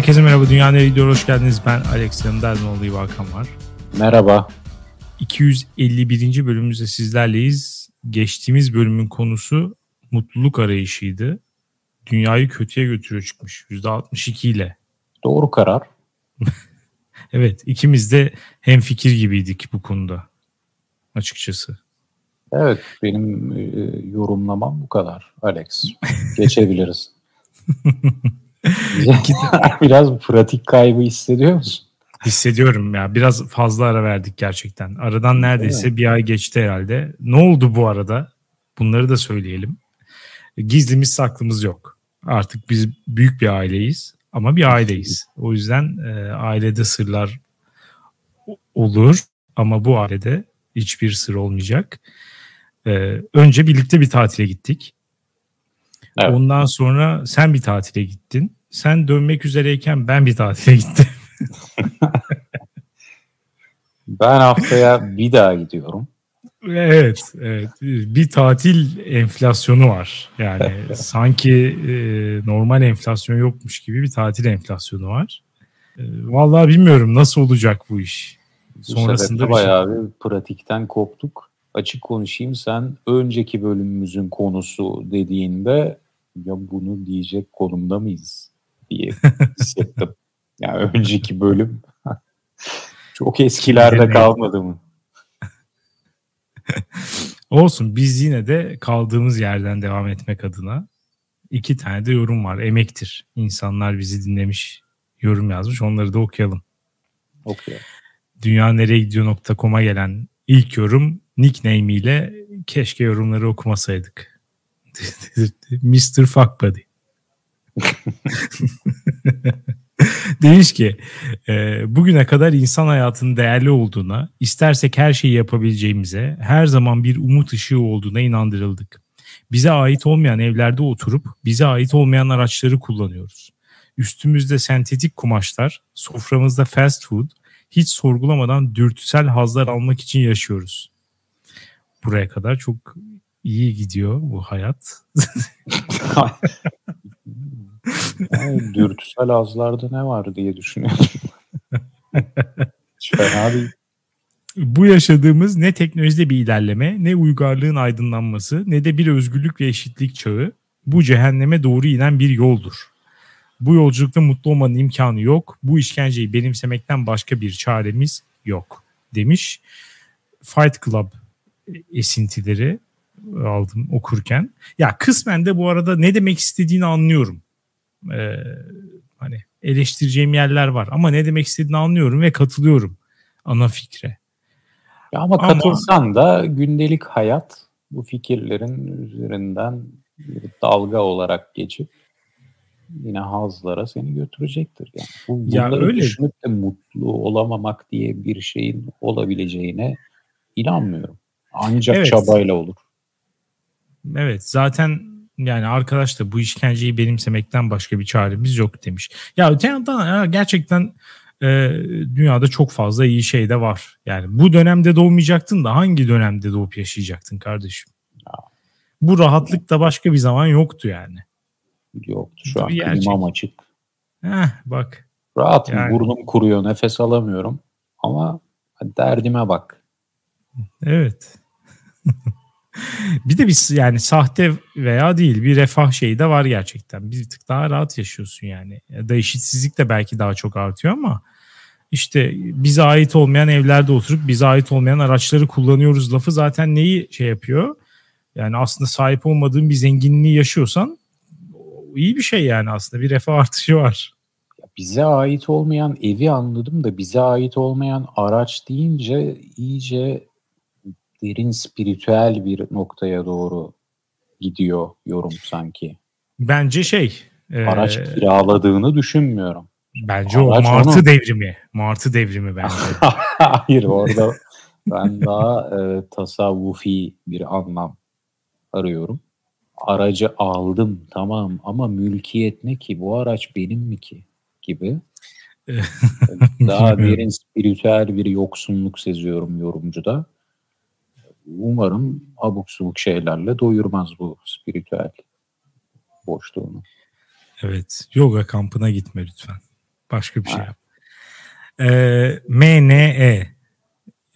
Herkese merhaba. Dünya Nereye Gidiyor? Hoş geldiniz. Ben Alex Yanımda Erdinoğlu Hakan var. Merhaba. 251. bölümümüzde sizlerleyiz. Geçtiğimiz bölümün konusu mutluluk arayışıydı. Dünyayı kötüye götürüyor çıkmış. %62 ile. Doğru karar. evet ikimiz de hem fikir gibiydik bu konuda açıkçası. Evet benim e, yorumlamam bu kadar Alex. Geçebiliriz. biraz pratik kaybı hissediyor musun? Hissediyorum ya. Biraz fazla ara verdik gerçekten. Aradan neredeyse bir ay geçti herhalde. Ne oldu bu arada? Bunları da söyleyelim. Gizlimiz saklımız yok. Artık biz büyük bir aileyiz ama bir aileyiz. O yüzden e, ailede sırlar olur ama bu ailede hiçbir sır olmayacak. E, önce birlikte bir tatile gittik. Evet. Ondan sonra sen bir tatile gittin. Sen dönmek üzereyken ben bir tatile gittim. ben haftaya bir daha gidiyorum. Evet, evet. Bir tatil enflasyonu var. Yani sanki e, normal enflasyon yokmuş gibi bir tatil enflasyonu var. E, vallahi bilmiyorum nasıl olacak bu iş. Bu Sonrasında bir bayağı şey... bir pratikten koptuk. Açık konuşayım sen önceki bölümümüzün konusu dediğinde ya bunu diyecek konumda mıyız diye hissettim. yani önceki bölüm çok eskilerde kalmadı mı? Olsun biz yine de kaldığımız yerden devam etmek adına iki tane de yorum var. Emektir. İnsanlar bizi dinlemiş, yorum yazmış. Onları da okuyalım. Okuyalım. Dünya nereye gidiyor.com'a gelen ilk yorum nickname ile keşke yorumları okumasaydık. Mr. Fuck Buddy. Demiş ki e, bugüne kadar insan hayatının değerli olduğuna, istersek her şeyi yapabileceğimize, her zaman bir umut ışığı olduğuna inandırıldık. Bize ait olmayan evlerde oturup bize ait olmayan araçları kullanıyoruz. Üstümüzde sentetik kumaşlar, soframızda fast food, hiç sorgulamadan dürtüsel hazlar almak için yaşıyoruz. Buraya kadar çok iyi gidiyor bu hayat. yani dürtüsel azlarda ne var diye düşünüyorum. Hiç fena değil. Bu yaşadığımız ne teknolojide bir ilerleme, ne uygarlığın aydınlanması, ne de bir özgürlük ve eşitlik çağı bu cehenneme doğru inen bir yoldur. Bu yolculukta mutlu olmanın imkanı yok. Bu işkenceyi benimsemekten başka bir çaremiz yok demiş. Fight Club esintileri aldım okurken. Ya kısmen de bu arada ne demek istediğini anlıyorum. Ee, hani eleştireceğim yerler var ama ne demek istediğini anlıyorum ve katılıyorum ana fikre. Ya ama, ama katılsan da gündelik hayat bu fikirlerin üzerinden bir dalga olarak geçip yine hazlara seni götürecektir. Yani bu, ya öyle. düşünüp de mutlu olamamak diye bir şeyin olabileceğine inanmıyorum. Ancak evet. çabayla olur. Evet zaten yani arkadaş da bu işkenceyi benimsemekten başka bir çaremiz yok demiş. Ya öte yandan gerçekten e, dünyada çok fazla iyi şey de var. Yani bu dönemde doğmayacaktın da hangi dönemde doğup yaşayacaktın kardeşim? Bu rahatlık da başka bir zaman yoktu yani. Yoktu şu Tabii an klimam açık. Heh, bak. Rahatım yani. burnum kuruyor nefes alamıyorum ama derdime bak. Evet. bir de biz yani sahte veya değil bir refah şeyi de var gerçekten. Bir tık daha rahat yaşıyorsun yani. Ya da eşitsizlik de belki daha çok artıyor ama işte bize ait olmayan evlerde oturup bize ait olmayan araçları kullanıyoruz lafı zaten neyi şey yapıyor? Yani aslında sahip olmadığın bir zenginliği yaşıyorsan iyi bir şey yani aslında bir refah artışı var. Bize ait olmayan evi anladım da bize ait olmayan araç deyince iyice derin spiritüel bir noktaya doğru gidiyor yorum sanki. Bence şey. Araç e, kiraladığını düşünmüyorum. Bence Araç o Martı onu... devrimi. Martı devrimi bence. Hayır orada ben daha e, tasavvufi bir anlam arıyorum. Aracı aldım tamam ama mülkiyet ne ki? Bu araç benim mi ki? Gibi. daha derin spiritüel bir yoksunluk seziyorum yorumcuda umarım abuk subuk şeylerle doyurmaz bu spiritüel boşluğunu. Evet. Yoga kampına gitme lütfen. Başka bir şey yap. Ee, MNE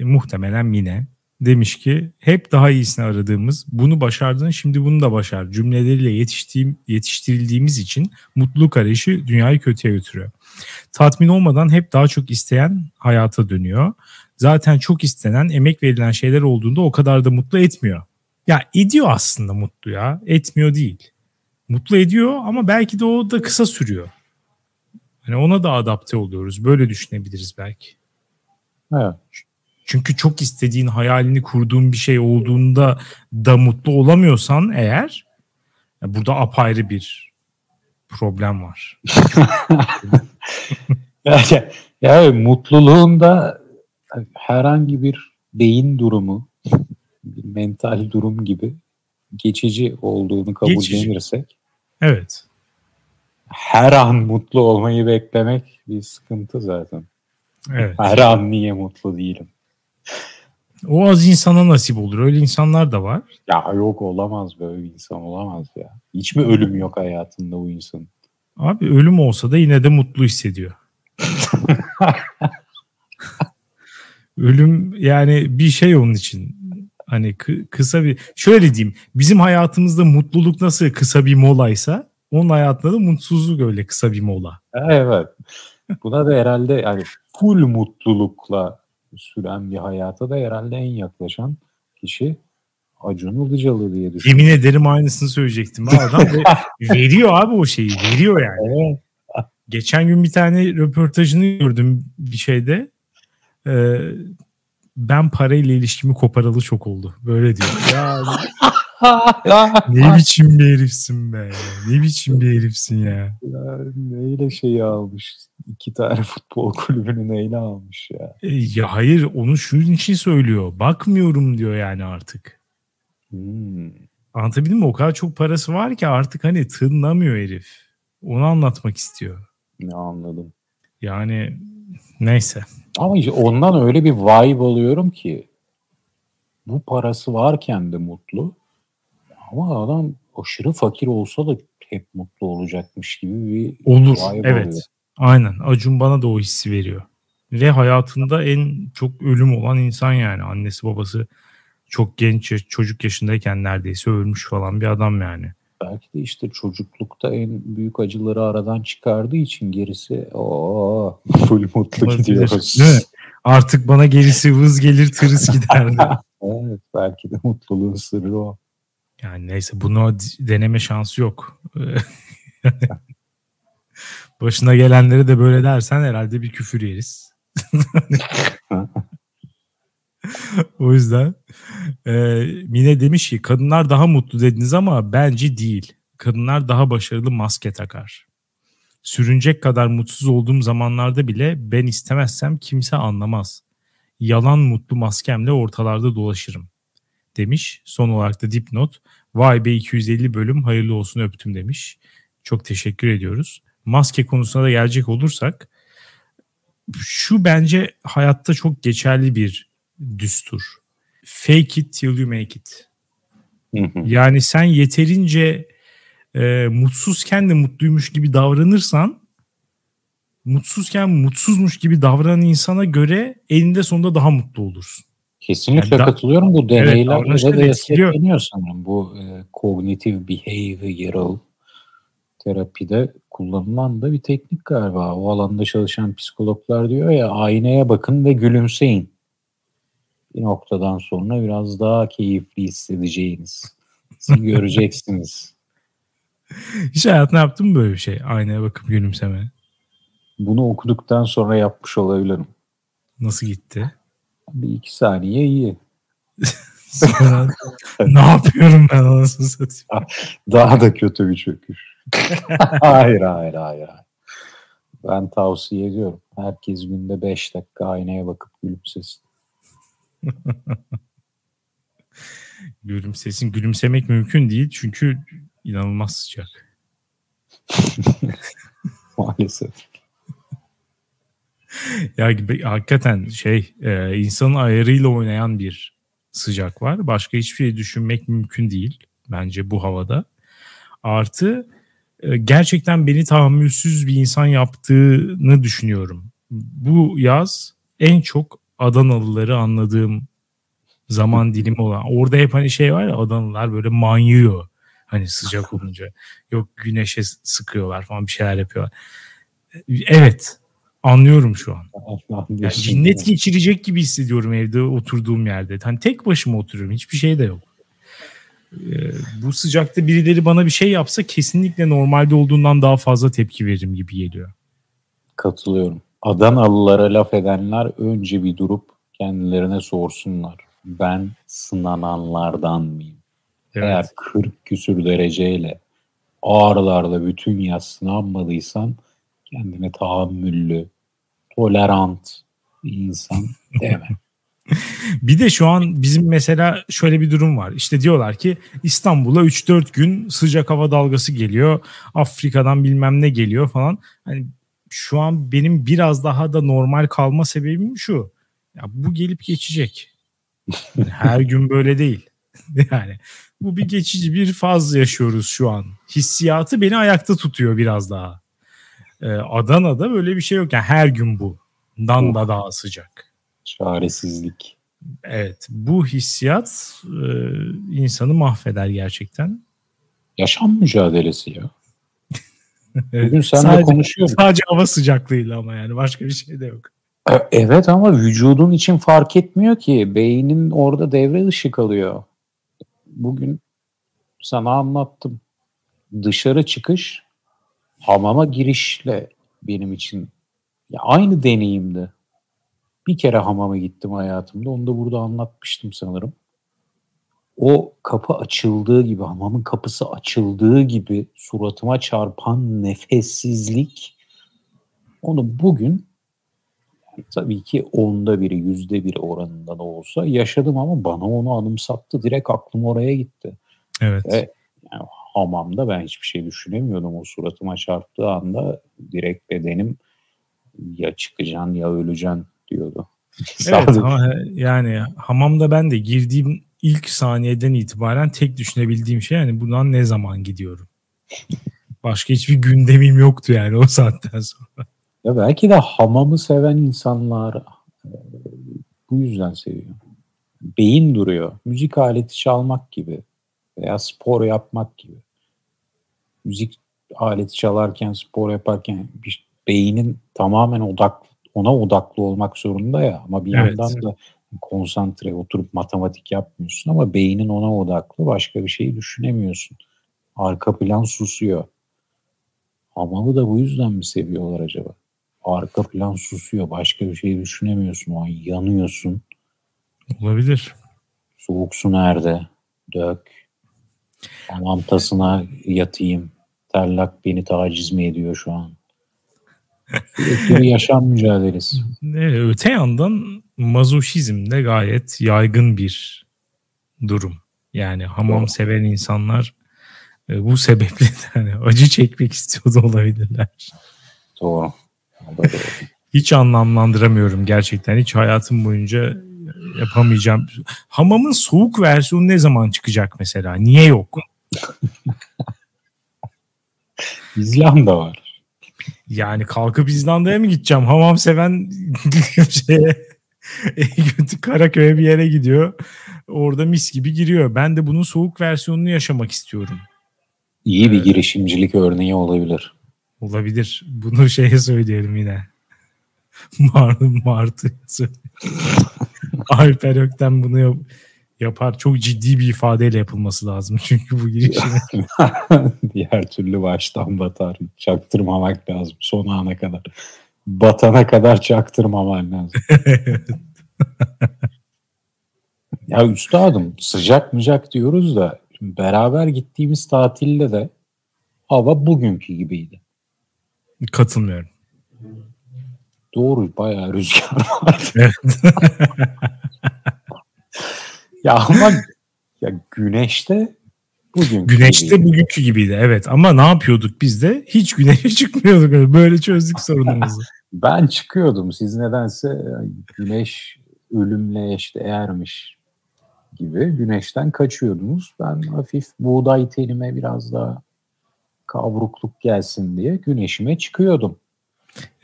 muhtemelen Mine demiş ki hep daha iyisini aradığımız bunu başardın şimdi bunu da başar cümleleriyle yetiştiğim, yetiştirildiğimiz için mutluluk arayışı dünyayı kötüye götürüyor. Tatmin olmadan hep daha çok isteyen hayata dönüyor. Zaten çok istenen emek verilen şeyler olduğunda o kadar da mutlu etmiyor. Ya ediyor aslında mutlu ya etmiyor değil. Mutlu ediyor ama belki de o da kısa sürüyor. Hani ona da adapte oluyoruz. Böyle düşünebiliriz belki. Evet. Çünkü çok istediğin hayalini kurduğun bir şey olduğunda da mutlu olamıyorsan eğer burada apayrı bir problem var. yani, yani mutluluğunda herhangi bir beyin durumu, bir mental durum gibi geçici olduğunu kabullenirsek. Evet. Her an mutlu olmayı beklemek bir sıkıntı zaten. Evet. Her an niye mutlu değilim? O az insana nasip olur. Öyle insanlar da var. Ya yok olamaz böyle bir insan olamaz ya. Hiç mi ölüm yok hayatında bu insanın? Abi ölüm olsa da yine de mutlu hissediyor. ölüm yani bir şey onun için. Hani kısa bir şöyle diyeyim. Bizim hayatımızda mutluluk nasıl kısa bir molaysa onun hayatında da mutsuzluk öyle kısa bir mola. Evet. Buna da herhalde yani full mutlulukla süren bir hayata da herhalde en yaklaşan kişi Acun Ilıcalı diye düşünüyorum. Yemin ederim aynısını söyleyecektim. Adam veriyor abi o şeyi. Veriyor yani. Evet. Geçen gün bir tane röportajını gördüm bir şeyde. Ee, ben parayla ilişkimi koparalı çok oldu. Böyle diyor. Ya, ne biçim bir herifsin be. Ne biçim bir herifsin ya. ya neyle şeyi almış? İki tane futbol kulübünü neyle almış ya? E, ya hayır onu şunun için söylüyor. Bakmıyorum diyor yani artık. Hmm. Anlatabildim mi? O kadar çok parası var ki artık hani tınlamıyor herif. Onu anlatmak istiyor. Ne anladım. Yani neyse. Ama işte ondan öyle bir vibe alıyorum ki bu parası varken de mutlu. Ama adam aşırı fakir olsa da hep mutlu olacakmış gibi bir Olur. Evet. Oluyor. Aynen. Acun bana da o hissi veriyor. Ve hayatında en çok ölüm olan insan yani. Annesi babası çok genç çocuk yaşındayken neredeyse ölmüş falan bir adam yani. Belki de işte çocuklukta en büyük acıları aradan çıkardığı için gerisi o full mutlu gidiyoruz. Değil mi? Artık bana gerisi vız gelir tırıs giderdi. evet belki de mutluluğun sırrı o. Yani neyse bunu deneme şansı yok. Başına gelenleri de böyle dersen herhalde bir küfür yeriz. o yüzden e, Mine demiş ki kadınlar daha mutlu dediniz ama bence değil. Kadınlar daha başarılı maske takar. Sürünecek kadar mutsuz olduğum zamanlarda bile ben istemezsem kimse anlamaz. Yalan mutlu maskemle ortalarda dolaşırım demiş. Son olarak da dipnot. Vay be 250 bölüm hayırlı olsun öptüm demiş. Çok teşekkür ediyoruz. Maske konusuna da gelecek olursak şu bence hayatta çok geçerli bir düstur. Fake it till you make it. Yani sen yeterince e, mutsuzken de mutluymuş gibi davranırsan mutsuzken mutsuzmuş gibi davranan insana göre elinde sonunda daha mutlu olursun. Kesinlikle yani katılıyorum. Bu deneylerle evet, de destekleniyor sanırım. Bu e, cognitive behavioral terapide kullanılan da bir teknik galiba. O alanda çalışan psikologlar diyor ya aynaya bakın ve gülümseyin. Bir noktadan sonra biraz daha keyifli hissedeceğiniz. Göreceksiniz. Hiç hayatında yaptın mı böyle bir şey? Aynaya bakıp gülümseme. Bunu okuduktan sonra yapmış olabilirim. Nasıl gitti? Bir iki saniye iyi. Sonra ne yapıyorum ben anasını satayım. Daha da kötü bir çöküş. hayır hayır hayır. Ben tavsiye ediyorum. Herkes günde 5 dakika aynaya bakıp gülümsesin. Gülümsesin. Gülümsemek mümkün değil çünkü inanılmaz sıcak. Maalesef. ya hakikaten şey e, insanın ayarıyla oynayan bir sıcak var. Başka hiçbir şey düşünmek mümkün değil bence bu havada. Artı e, gerçekten beni tahammülsüz bir insan yaptığını düşünüyorum. Bu yaz en çok Adanalıları anladığım zaman dilimi olan. Orada hep hani şey var ya Adanalılar böyle manyıyor. Hani sıcak olunca. Yok güneşe sıkıyorlar falan bir şeyler yapıyorlar. Evet anlıyorum şu an. Yani cinnet geçirecek gibi hissediyorum evde oturduğum yerde. Hani tek başıma oturuyorum. Hiçbir şey de yok. Ee, bu sıcakta birileri bana bir şey yapsa kesinlikle normalde olduğundan daha fazla tepki veririm gibi geliyor. Katılıyorum. Adanalılara laf edenler önce bir durup kendilerine sorsunlar. Ben sınananlardan mıyım? Evet. Eğer 40 küsür dereceyle ağrılarla bütün yaz sınanmadıysan kendine tahammüllü, tolerant bir insan deme. bir de şu an bizim mesela şöyle bir durum var. İşte diyorlar ki İstanbul'a 3-4 gün sıcak hava dalgası geliyor. Afrika'dan bilmem ne geliyor falan. Hani şu an benim biraz daha da normal kalma sebebim şu. Ya bu gelip geçecek. Yani her gün böyle değil. yani bu bir geçici bir faz yaşıyoruz şu an. Hissiyatı beni ayakta tutuyor biraz daha. Ee, Adana'da böyle bir şey yok. Yani her gün bu. Dan da daha sıcak. Çaresizlik. Evet. Bu hissiyat e, insanı mahveder gerçekten. Yaşam mücadelesi ya. Bugün seninle sadece, konuşuyorum. Sadece hava sıcaklığıyla ama yani başka bir şey de yok. E, evet ama vücudun için fark etmiyor ki. Beynin orada devre dışı kalıyor. Bugün sana anlattım. Dışarı çıkış hamama girişle benim için ya aynı deneyimdi. Bir kere hamama gittim hayatımda. Onu da burada anlatmıştım sanırım. O kapı açıldığı gibi, hamamın kapısı açıldığı gibi suratıma çarpan nefessizlik onu bugün tabii ki onda biri, yüzde biri oranında da olsa yaşadım ama bana onu anımsattı. Direkt aklım oraya gitti. Evet. Ve yani hamamda ben hiçbir şey düşünemiyordum. O suratıma çarptığı anda direkt bedenim ya çıkacaksın ya öleceksin diyordu. evet ama yani hamamda ben de girdiğim ilk saniyeden itibaren tek düşünebildiğim şey yani bundan ne zaman gidiyorum. Başka hiçbir gündemim yoktu yani o saatten sonra. Ya belki de hamamı seven insanlar e, bu yüzden seviyor. Beyin duruyor. Müzik aleti çalmak gibi veya spor yapmak gibi. Müzik aleti çalarken, spor yaparken bir beynin tamamen odak ona odaklı olmak zorunda ya ama bir evet. yandan da konsantre oturup matematik yapmıyorsun ama beynin ona odaklı başka bir şey düşünemiyorsun. Arka plan susuyor. Hamamı da bu yüzden mi seviyorlar acaba? Arka plan susuyor. Başka bir şey düşünemiyorsun. O an yanıyorsun. Olabilir. Soğuk su nerede? Dök. Hamam tasına yatayım. Terlak beni taciz mi ediyor şu an? Sürekli bir yaşam mücadelesi. Öte yandan mazoşizm de gayet yaygın bir durum. Yani hamam Doğru. seven insanlar e, bu sebeple yani acı çekmek istiyor da olabilirler. Doğru. Hiç anlamlandıramıyorum gerçekten. Hiç hayatım boyunca yapamayacağım. Hamamın soğuk versiyonu ne zaman çıkacak mesela? Niye yok? İzlanda var. Yani kalkıp İzlanda'ya mı gideceğim? Hamam seven şeye Karaköy'e bir yere gidiyor. Orada mis gibi giriyor. Ben de bunun soğuk versiyonunu yaşamak istiyorum. İyi bir girişimcilik örneği olabilir. Olabilir. Bunu şeye söyleyelim yine. Mart, Martı Alper Ökten bunu yap, yapar. Çok ciddi bir ifadeyle yapılması lazım. Çünkü bu girişimi. Diğer türlü baştan batar. Çaktırmamak lazım son ana kadar. Batana kadar çaktırmaman lazım. ya üstadım sıcak mıcak diyoruz da beraber gittiğimiz tatilde de hava bugünkü gibiydi. Katılmıyorum. Doğru bayağı rüzgar vardı. Ya ama ya güneşte bugünkü Güneşte gibiydi. bugünkü gibiydi evet ama ne yapıyorduk biz de? Hiç güneşe çıkmıyorduk. Böyle çözdük sorunumuzu. ben çıkıyordum. Siz nedense güneş ölümle eşde eğermiş gibi güneşten kaçıyordunuz. Ben hafif buğday tenime biraz daha kavrukluk gelsin diye güneşime çıkıyordum.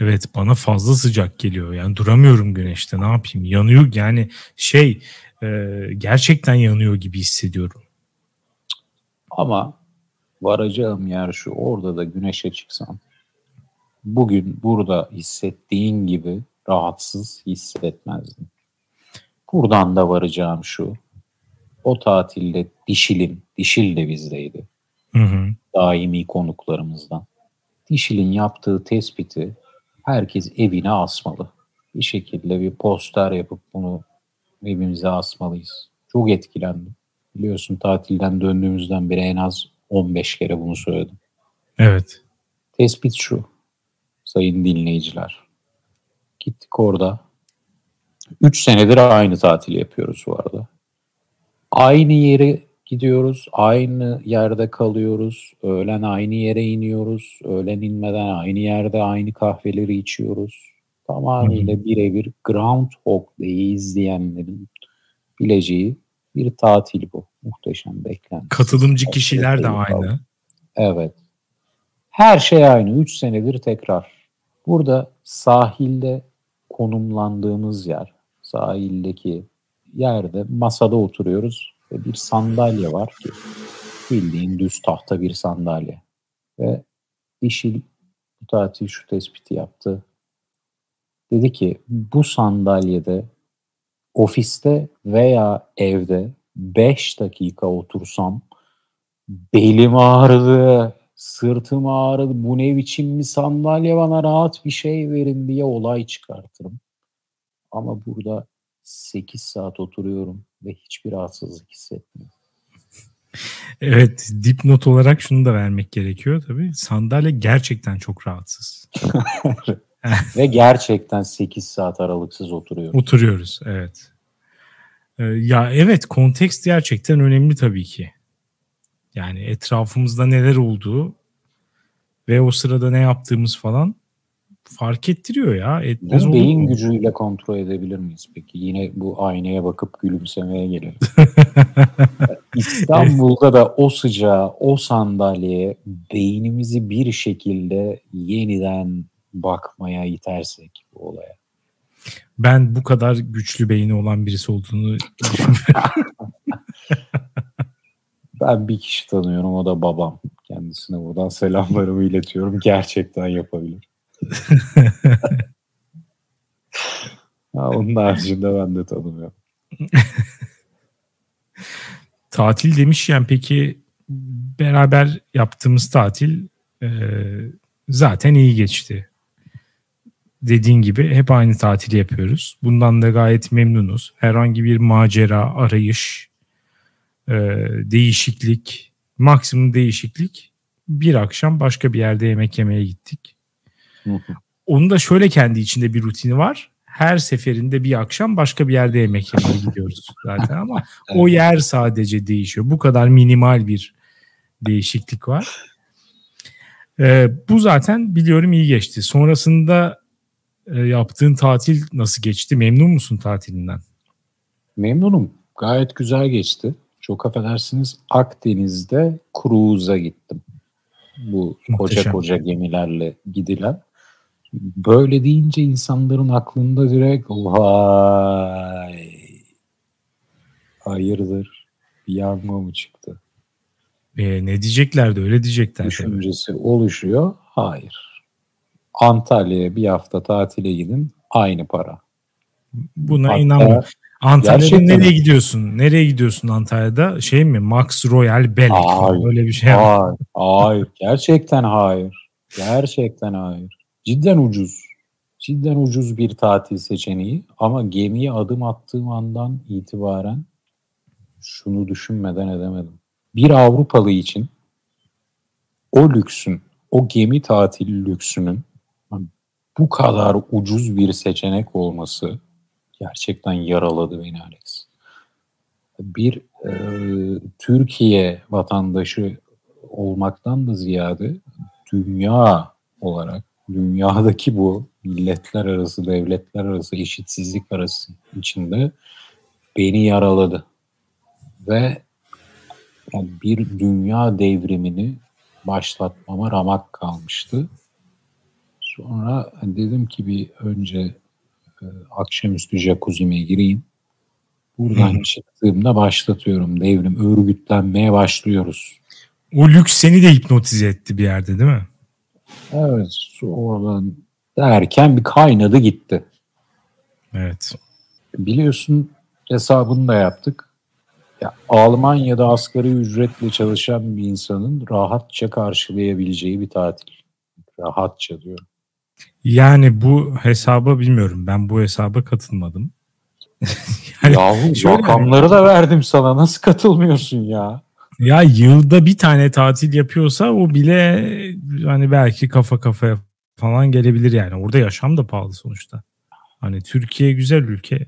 Evet bana fazla sıcak geliyor. Yani duramıyorum güneşte ne yapayım? Yanıyor yani şey e, gerçekten yanıyor gibi hissediyorum. Ama varacağım yer şu orada da güneşe çıksam bugün burada hissettiğin gibi rahatsız hissetmezdim. Buradan da varacağım şu. O tatilde Dişil'in, Dişil de bizdeydi. Hı hı. Daimi konuklarımızdan. Dişil'in yaptığı tespiti herkes evine asmalı. Bir şekilde bir poster yapıp bunu evimize asmalıyız. Çok etkilendim. Biliyorsun tatilden döndüğümüzden beri en az 15 kere bunu söyledim. Evet. Tespit şu sayın dinleyiciler. Gittik orada. 3 senedir aynı tatil yapıyoruz bu arada. Aynı yere gidiyoruz, aynı yerde kalıyoruz, öğlen aynı yere iniyoruz, öğlen inmeden aynı yerde aynı kahveleri içiyoruz. Tamamıyla birebir Groundhog Day'i izleyenlerin bileceği bir tatil bu. Muhteşem beklenti. Katılımcı kişiler de aynı. Evet. Her şey aynı. 3 senedir tekrar. Burada sahilde konumlandığımız yer, sahildeki yerde masada oturuyoruz ve bir sandalye var ki bildiğin düz tahta bir sandalye. Ve işil bu tatil şu tespiti yaptı. Dedi ki bu sandalyede ofiste veya evde 5 dakika otursam belim ağrıdı, sırtım ağrıdı, bu ne biçim bir sandalye bana rahat bir şey verin diye olay çıkartırım. Ama burada 8 saat oturuyorum ve hiçbir rahatsızlık hissetmiyorum. Evet dipnot olarak şunu da vermek gerekiyor tabii. Sandalye gerçekten çok rahatsız. ve gerçekten 8 saat aralıksız oturuyoruz. Oturuyoruz evet. Ee, ya evet kontekst gerçekten önemli tabii ki. Yani etrafımızda neler olduğu ve o sırada ne yaptığımız falan fark ettiriyor ya. Etmez Bunu beyin gücüyle kontrol edebilir miyiz peki? Yine bu aynaya bakıp gülümsemeye gelelim. İstanbul'da da o sıcağı, o sandalyeye beynimizi bir şekilde yeniden bakmaya itersek bu olaya. Ben bu kadar güçlü beyni olan birisi olduğunu düşünmüyorum. Ben bir kişi tanıyorum o da babam. Kendisine buradan selamlarımı iletiyorum. Gerçekten yapabilir. ha, onun haricinde ben de tanımıyorum. tatil demişken peki beraber yaptığımız tatil e, zaten iyi geçti. Dediğin gibi hep aynı tatili yapıyoruz. Bundan da gayet memnunuz. Herhangi bir macera, arayış, e, değişiklik, maksimum değişiklik. Bir akşam başka bir yerde yemek yemeye gittik. Onun da şöyle kendi içinde bir rutini var. Her seferinde bir akşam başka bir yerde yemek yemeye gidiyoruz zaten ama evet. o yer sadece değişiyor. Bu kadar minimal bir değişiklik var. Ee, bu zaten biliyorum iyi geçti. Sonrasında e, yaptığın tatil nasıl geçti? Memnun musun tatilinden? Memnunum. Gayet güzel geçti. Çok affedersiniz Akdeniz'de cruise'a gittim. Bu Muhteşem. koca koca gemilerle gidilen. Böyle deyince insanların aklında direkt vay hayırdır bir yanma mı çıktı? E, ne diyeceklerdi öyle diyecekler. Düşüncesi tabii. oluşuyor. Hayır. Antalya'ya bir hafta tatile gidin aynı para. Buna Hatta inanmıyorum. Antalya'da nereye gidiyorsun? Nereye gidiyorsun Antalya'da? Şey mi? Max Royal Belek. Hayır. Öyle bir şey hayır, hayır. Gerçekten hayır. Gerçekten hayır. Cidden ucuz. Cidden ucuz bir tatil seçeneği. Ama gemiye adım attığım andan itibaren şunu düşünmeden edemedim. Bir Avrupalı için o lüksün, o gemi tatili lüksünün bu kadar ucuz bir seçenek olması gerçekten yaraladı beni Alex. Bir e, Türkiye vatandaşı olmaktan da ziyade dünya olarak dünyadaki bu milletler arası, devletler arası eşitsizlik arası içinde beni yaraladı. Ve yani bir dünya devrimini başlatmama ramak kalmıştı. Sonra dedim ki bir önce e, akşamüstü jacuzzi'me gireyim. Buradan Hı. çıktığımda başlatıyorum devrim. Örgütlenmeye başlıyoruz. O lüks seni de hipnotize etti bir yerde değil mi? Evet. Oradan derken bir kaynadı gitti. Evet. Biliyorsun hesabını da yaptık. Ya, Almanya'da asgari ücretle çalışan bir insanın rahatça karşılayabileceği bir tatil. Rahatça diyorum. Yani bu hesaba bilmiyorum. Ben bu hesaba katılmadım. yani Yahu rakamları da verdim sana. Nasıl katılmıyorsun ya? Ya yılda bir tane tatil yapıyorsa o bile hani belki kafa kafaya falan gelebilir yani. Orada yaşam da pahalı sonuçta. Hani Türkiye güzel ülke.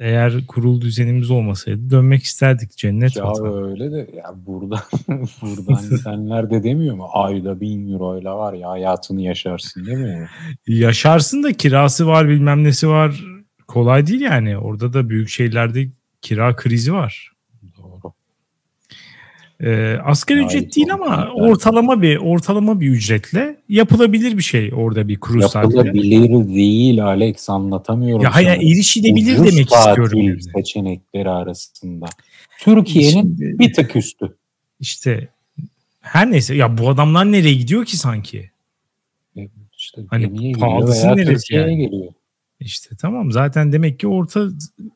Eğer kurul düzenimiz olmasaydı dönmek isterdik cennet ya vatan. öyle de ya burada buradan gidenler de demiyor mu? Ayda bin euroyla var ya hayatını yaşarsın değil mi? Yaşarsın da kirası var bilmem nesi var. Kolay değil yani. Orada da büyük şehirlerde kira krizi var. E, asgari Ay, ücret değil ama güzel. ortalama bir ortalama bir ücretle yapılabilir bir şey orada bir tatili. Yapılabilir değil Alex anlatamıyorum. Ya hayır erişilebilir Ucuz demek istiyorum. seçenekleri arasında. Türkiye'nin Şimdi, bir tık üstü. İşte her neyse ya bu adamlar nereye gidiyor ki sanki? İşte hani pahalısı neresi yani? geliyor. İşte tamam zaten demek ki orta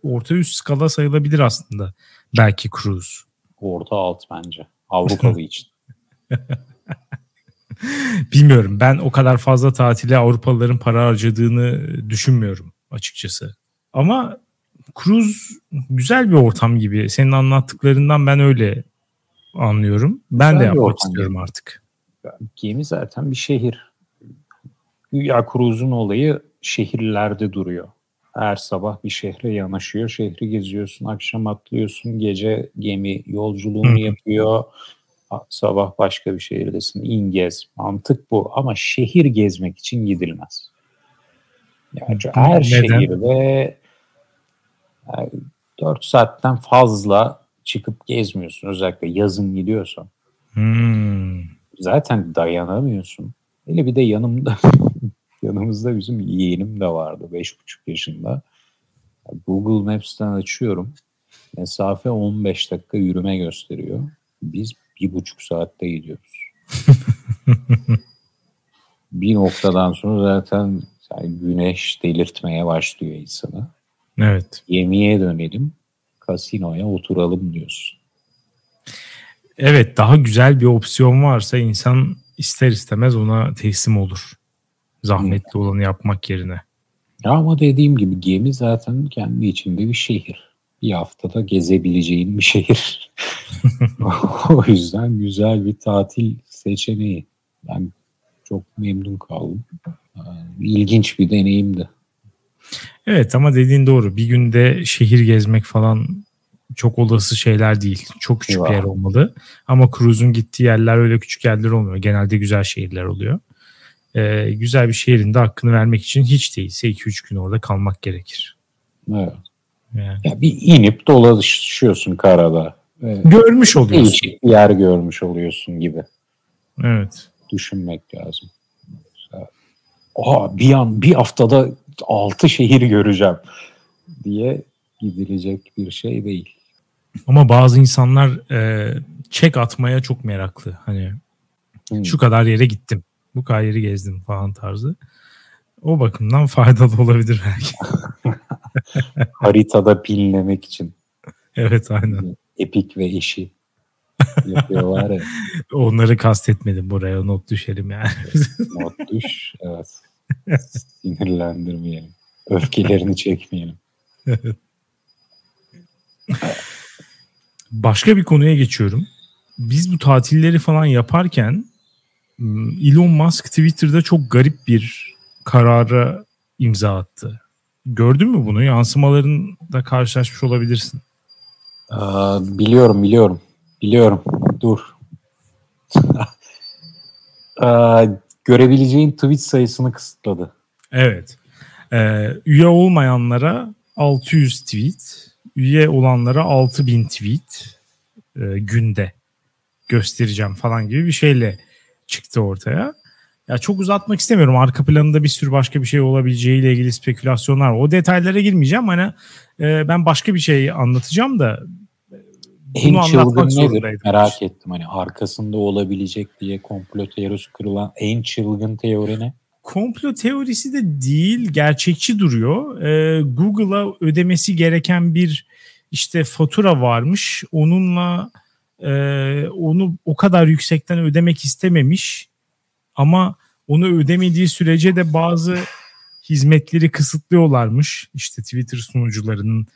orta üst skala sayılabilir aslında. Belki cruise. Orta alt bence. Avrupalı için. Bilmiyorum. Ben o kadar fazla tatile Avrupalıların para harcadığını düşünmüyorum açıkçası. Ama cruise güzel bir ortam gibi. Senin anlattıklarından ben öyle anlıyorum. Ben güzel de yapmak istiyorum gibi. artık. Gemi zaten bir şehir. Ya cruise'un olayı şehirlerde duruyor. Her sabah bir şehre yanaşıyor. Şehri geziyorsun, akşam atlıyorsun, gece gemi yolculuğunu yapıyor. Sabah başka bir şehirdesin, in gez. Mantık bu ama şehir gezmek için gidilmez. Yani her Neden? şehirde yani 4 saatten fazla çıkıp gezmiyorsun. Özellikle yazın gidiyorsan. Hmm. Zaten dayanamıyorsun. Hele bir de yanımda Yanımızda bizim yeğenim de vardı 5,5 yaşında. Google Maps'ten açıyorum. Mesafe 15 dakika yürüme gösteriyor. Biz bir buçuk saatte gidiyoruz. bir noktadan sonra zaten yani güneş delirtmeye başlıyor insanı. Evet. Yemeğe dönelim, kasinoya oturalım diyorsun. Evet daha güzel bir opsiyon varsa insan ister istemez ona teslim olur. Zahmetli olanı yapmak yerine. Ya ama dediğim gibi gemi zaten kendi içinde bir şehir. Bir haftada gezebileceğin bir şehir. o yüzden güzel bir tatil seçeneği. Ben çok memnun kaldım. İlginç bir deneyimdi. Evet ama dediğin doğru. Bir günde şehir gezmek falan çok olası şeyler değil. Çok küçük Eyvah. bir yer olmalı. Ama cruise'un gittiği yerler öyle küçük yerler olmuyor. Genelde güzel şehirler oluyor e, güzel bir şehrin de hakkını vermek için hiç değilse 2-3 gün orada kalmak gerekir. Evet. Yani. Ya bir inip dolaşıyorsun karada. Görmüş oluyorsun. Değişik bir yer görmüş oluyorsun gibi. Evet. Düşünmek lazım. Aa, bir an bir haftada 6 şehir göreceğim diye gidilecek bir şey değil. Ama bazı insanlar e, çek atmaya çok meraklı. Hani hmm. şu kadar yere gittim bu yeri gezdim falan tarzı. O bakımdan faydalı olabilir belki. Haritada pinlemek için. Evet aynen. Epik ve eşi yapıyorlar ya. Onları kastetmedim buraya not düşelim yani. not düş evet. Sinirlendirmeyelim. Öfkelerini çekmeyelim. Başka bir konuya geçiyorum. Biz bu tatilleri falan yaparken Elon Musk Twitter'da çok garip bir karara imza attı. Gördün mü bunu? Yansımalarında karşılaşmış olabilirsin. Aa, biliyorum, biliyorum. Biliyorum. Dur. Aa, görebileceğin tweet sayısını kısıtladı. Evet. Ee, üye olmayanlara 600 tweet, üye olanlara 6000 tweet e, günde göstereceğim falan gibi bir şeyle çıktı ortaya. Ya çok uzatmak istemiyorum. Arka planında bir sürü başka bir şey olabileceğiyle ilgili spekülasyonlar. O detaylara girmeyeceğim. Hani e, ben başka bir şey anlatacağım da en çılgın nedir? Merak ettim. Hani arkasında olabilecek diye komplo teorisi kırılan en çılgın teori ne? Komplo teorisi de değil, gerçekçi duruyor. Ee, Google'a ödemesi gereken bir işte fatura varmış. Onunla e, onu o kadar yüksekten ödemek istememiş. Ama onu ödemediği sürece de bazı hizmetleri kısıtlıyorlarmış. İşte Twitter sunucularının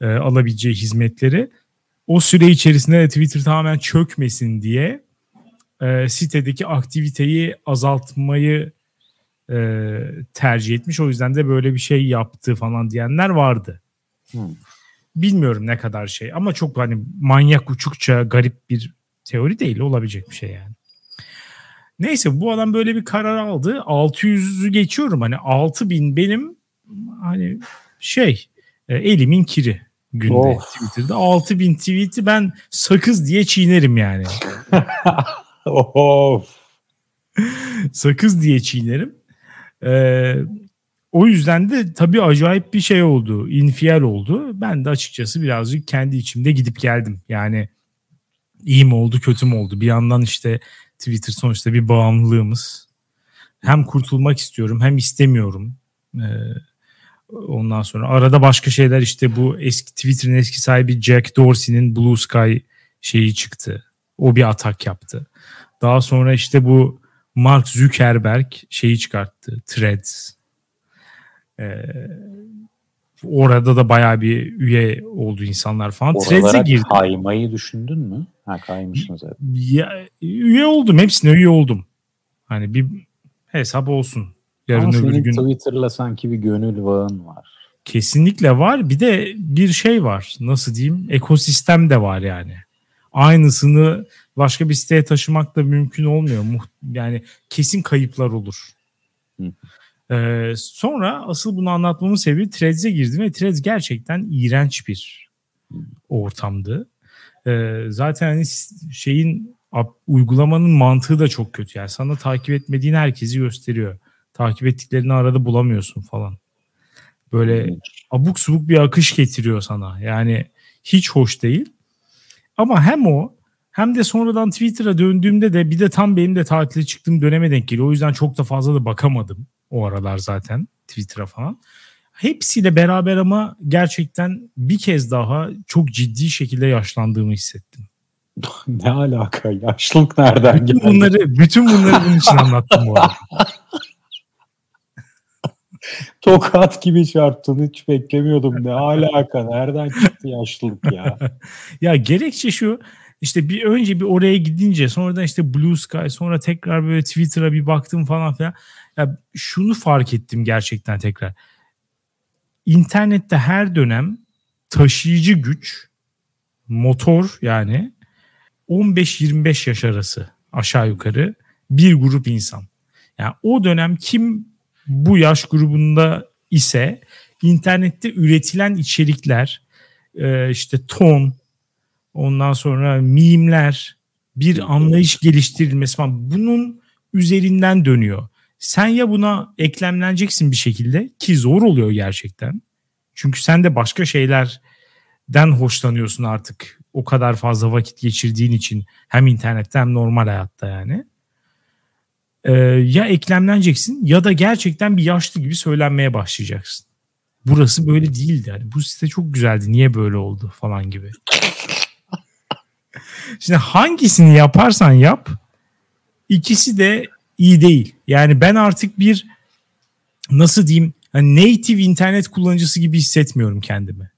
e, alabileceği hizmetleri o süre içerisinde de Twitter tamamen çökmesin diye e, sitedeki aktiviteyi azaltmayı e, tercih etmiş. O yüzden de böyle bir şey yaptı falan diyenler vardı. Hmm. Bilmiyorum ne kadar şey ama çok hani manyak uçukça garip bir teori değil olabilecek bir şey yani. Neyse bu adam böyle bir karar aldı. 600'ü geçiyorum hani 6000 benim hani şey e, elimin kiri günde of. Twitter'da. 6000 tweet'i ben sakız diye çiğnerim yani. of. sakız diye çiğnerim. Ee, o yüzden de tabii acayip bir şey oldu. infial oldu. Ben de açıkçası birazcık kendi içimde gidip geldim. Yani iyi mi oldu kötü mü oldu? Bir yandan işte Twitter sonuçta bir bağımlılığımız. Hem kurtulmak istiyorum hem istemiyorum. Ee, Ondan sonra arada başka şeyler işte bu eski Twitter'ın eski sahibi Jack Dorsey'nin Blue Sky şeyi çıktı. O bir atak yaptı. Daha sonra işte bu Mark Zuckerberg şeyi çıkarttı. Threads. Ee, orada da bayağı bir üye oldu insanlar falan. Threads'e girdi. kaymayı düşündün mü? Ha kaymışsın zaten. Ya, üye oldum. Hepsine üye oldum. Hani bir hesap olsun. Yarın Ama öbür gün Twitter'la sanki bir gönül bağın var. Kesinlikle var. Bir de bir şey var. Nasıl diyeyim? Ekosistem de var yani. Aynısını başka bir siteye taşımak da mümkün olmuyor. Yani kesin kayıplar olur. Ee, sonra asıl bunu anlatmamın sebebi Threads'e girdim ve Threads gerçekten iğrenç bir ortamdı. Ee, zaten hani şeyin uygulamanın mantığı da çok kötü. Yani sana takip etmediğin herkesi gösteriyor takip ettiklerini arada bulamıyorsun falan. Böyle abuk subuk bir akış getiriyor sana. Yani hiç hoş değil. Ama hem o hem de sonradan Twitter'a döndüğümde de bir de tam benim de tatile çıktığım döneme denk geliyor. O yüzden çok da fazla da bakamadım o aralar zaten Twitter'a falan. Hepsiyle beraber ama gerçekten bir kez daha çok ciddi şekilde yaşlandığımı hissettim. ne alaka? Yaşlılık nereden bütün geldi? Bunları, bütün bunları bunun için anlattım bu arada. Tokat gibi çarptın hiç beklemiyordum. Ne alaka nereden çıktı yaşlılık ya? ya gerekçe şu işte bir önce bir oraya gidince sonradan işte Blue Sky sonra tekrar böyle Twitter'a bir baktım falan filan. Ya şunu fark ettim gerçekten tekrar. İnternette her dönem taşıyıcı güç motor yani 15-25 yaş arası aşağı yukarı bir grup insan. Yani o dönem kim bu yaş grubunda ise internette üretilen içerikler e, işte ton ondan sonra mimler bir anlayış geliştirilmesi falan bunun üzerinden dönüyor. Sen ya buna eklemleneceksin bir şekilde ki zor oluyor gerçekten. Çünkü sen de başka şeylerden hoşlanıyorsun artık o kadar fazla vakit geçirdiğin için hem internette hem normal hayatta yani e, ya eklemleneceksin ya da gerçekten bir yaşlı gibi söylenmeye başlayacaksın. Burası böyle değildi. Yani bu site çok güzeldi. Niye böyle oldu falan gibi. Şimdi hangisini yaparsan yap ikisi de iyi değil. Yani ben artık bir nasıl diyeyim hani native internet kullanıcısı gibi hissetmiyorum kendimi.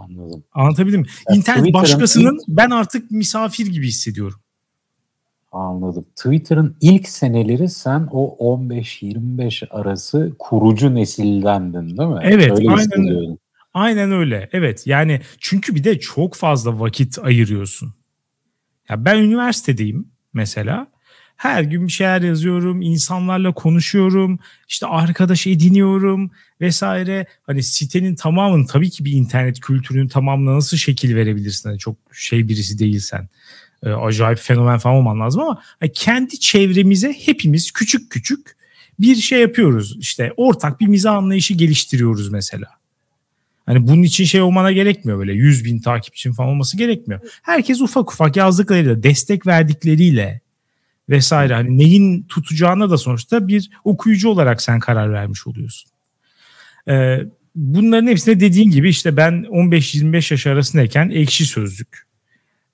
Anladım. Anlatabildim mi? Yani İnternet başkasının ben artık misafir gibi hissediyorum. Anladım. Twitter'ın ilk seneleri sen o 15-25 arası kurucu nesildendin değil mi? Evet. Öyle aynen, aynen öyle. Evet yani çünkü bir de çok fazla vakit ayırıyorsun. Ya ben üniversitedeyim mesela. Her gün bir şeyler yazıyorum, insanlarla konuşuyorum, işte arkadaş ediniyorum vesaire. Hani sitenin tamamını tabii ki bir internet kültürünün tamamına nasıl şekil verebilirsin? Hani çok şey birisi değilsen e, acayip fenomen falan olman lazım ama hani kendi çevremize hepimiz küçük küçük bir şey yapıyoruz. İşte ortak bir mizah anlayışı geliştiriyoruz mesela. Hani bunun için şey olmana gerekmiyor böyle 100 bin takipçin falan olması gerekmiyor. Herkes ufak ufak yazdıklarıyla, destek verdikleriyle vesaire hani neyin tutacağına da sonuçta bir okuyucu olarak sen karar vermiş oluyorsun. Ee, bunların hepsine dediğin gibi işte ben 15-25 yaş arasındayken ekşi sözlük,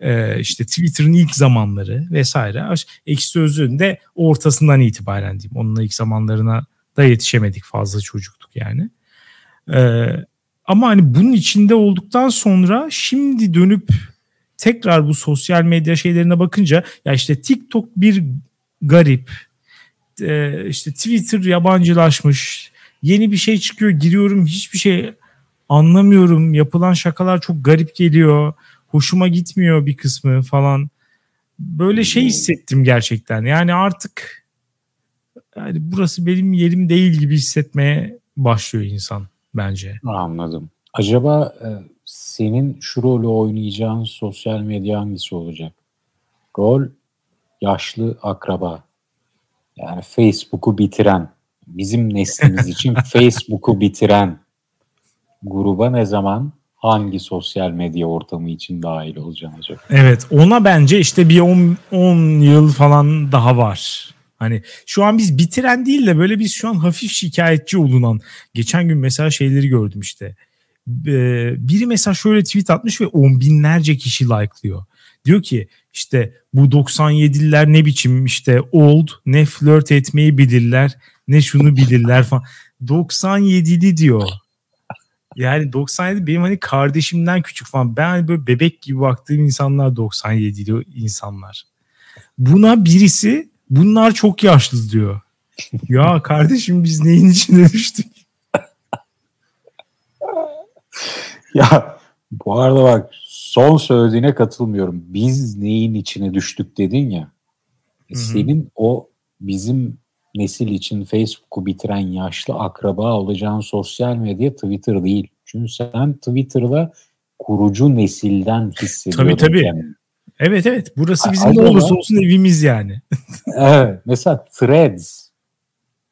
e, işte Twitter'ın ilk zamanları vesaire. Ekşi sözlüğün de ortasından itibaren diyeyim. Onunla ilk zamanlarına da yetişemedik fazla çocuktuk yani. Ee, ama hani bunun içinde olduktan sonra şimdi dönüp tekrar bu sosyal medya şeylerine bakınca ya işte TikTok bir garip, e, işte Twitter yabancılaşmış, yeni bir şey çıkıyor giriyorum hiçbir şey anlamıyorum, yapılan şakalar çok garip geliyor, hoşuma gitmiyor bir kısmı falan. Böyle şey hissettim gerçekten. Yani artık yani burası benim yerim değil gibi hissetmeye başlıyor insan bence. Anladım. Acaba e, senin şu rolü oynayacağın sosyal medya hangisi olacak? Rol yaşlı akraba. Yani Facebook'u bitiren, bizim neslimiz için Facebook'u bitiren gruba ne zaman hangi sosyal medya ortamı için dahil olacaksın acaba? Evet ona bence işte bir 10 yıl falan daha var. Hani şu an biz bitiren değil de böyle biz şu an hafif şikayetçi olunan. Geçen gün mesela şeyleri gördüm işte. Ee, biri mesela şöyle tweet atmış ve on binlerce kişi like'lıyor. Diyor ki işte bu 97'liler ne biçim işte old ne flört etmeyi bilirler ne şunu bilirler falan. 97'li diyor. Yani 97 benim hani kardeşimden küçük falan. Ben hani böyle bebek gibi baktığım insanlar 97'li insanlar. Buna birisi bunlar çok yaşlı diyor. ya kardeşim biz neyin içine düştük? Ya bu arada bak son söylediğine katılmıyorum. Biz neyin içine düştük dedin ya. Hı-hı. Senin o bizim nesil için Facebook'u bitiren yaşlı akraba olacağın sosyal medya Twitter değil. Çünkü sen Twitter'da kurucu nesilden hissediyorsun. Tabii tabii. Kendini. Evet evet. Burası bizim ne olursa olsun evimiz yani. evet. Mesela Threads.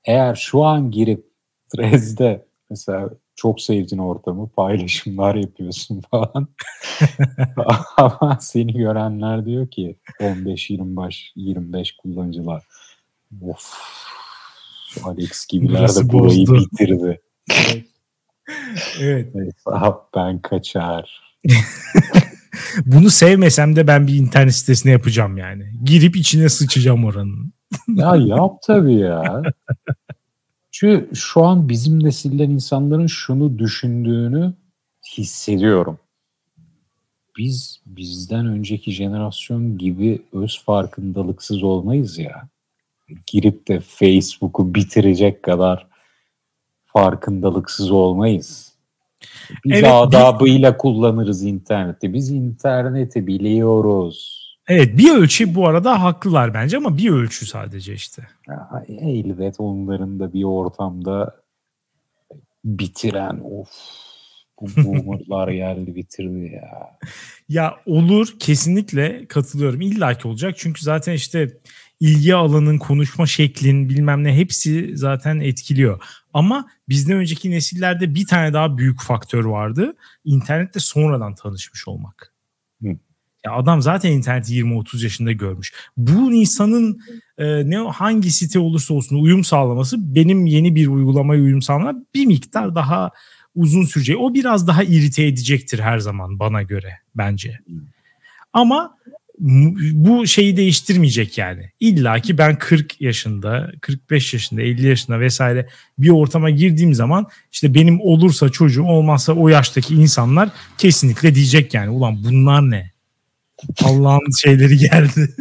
Eğer şu an girip Threads'de mesela çok sevdiğin ortamı paylaşımlar yapıyorsun falan. Ama seni görenler diyor ki 15-25 25 kullanıcılar. Of Alex gibiler de burayı bozdu. bitirdi. evet. evet. ben kaçar. Bunu sevmesem de ben bir internet sitesine yapacağım yani. Girip içine sıçacağım oranın. ya yap tabii ya. Çünkü şu an bizim nesilden insanların şunu düşündüğünü hissediyorum. Biz bizden önceki jenerasyon gibi öz farkındalıksız olmayız ya. Girip de Facebook'u bitirecek kadar farkındalıksız olmayız. Biz evet, adabıyla bir... kullanırız interneti. Biz interneti biliyoruz. Evet bir ölçü bu arada haklılar bence ama bir ölçü sadece işte. Ya, elbet onların da bir ortamda bitiren of bu boomerlar geldi bitirdi ya. Ya olur kesinlikle katılıyorum. İlla ki olacak çünkü zaten işte ilgi alanın, konuşma şeklin bilmem ne hepsi zaten etkiliyor. Ama bizden önceki nesillerde bir tane daha büyük faktör vardı. İnternette sonradan tanışmış olmak. Ya adam zaten interneti 20-30 yaşında görmüş. Bu insanın e, ne hangi site olursa olsun uyum sağlaması benim yeni bir uygulamaya uyum sağlamama bir miktar daha uzun sürecek. O biraz daha irite edecektir her zaman bana göre bence. Ama bu şeyi değiştirmeyecek yani. İlla ki ben 40 yaşında, 45 yaşında, 50 yaşında vesaire bir ortama girdiğim zaman işte benim olursa çocuğum olmazsa o yaştaki insanlar kesinlikle diyecek yani ulan bunlar ne? Allah'ın şeyleri geldi.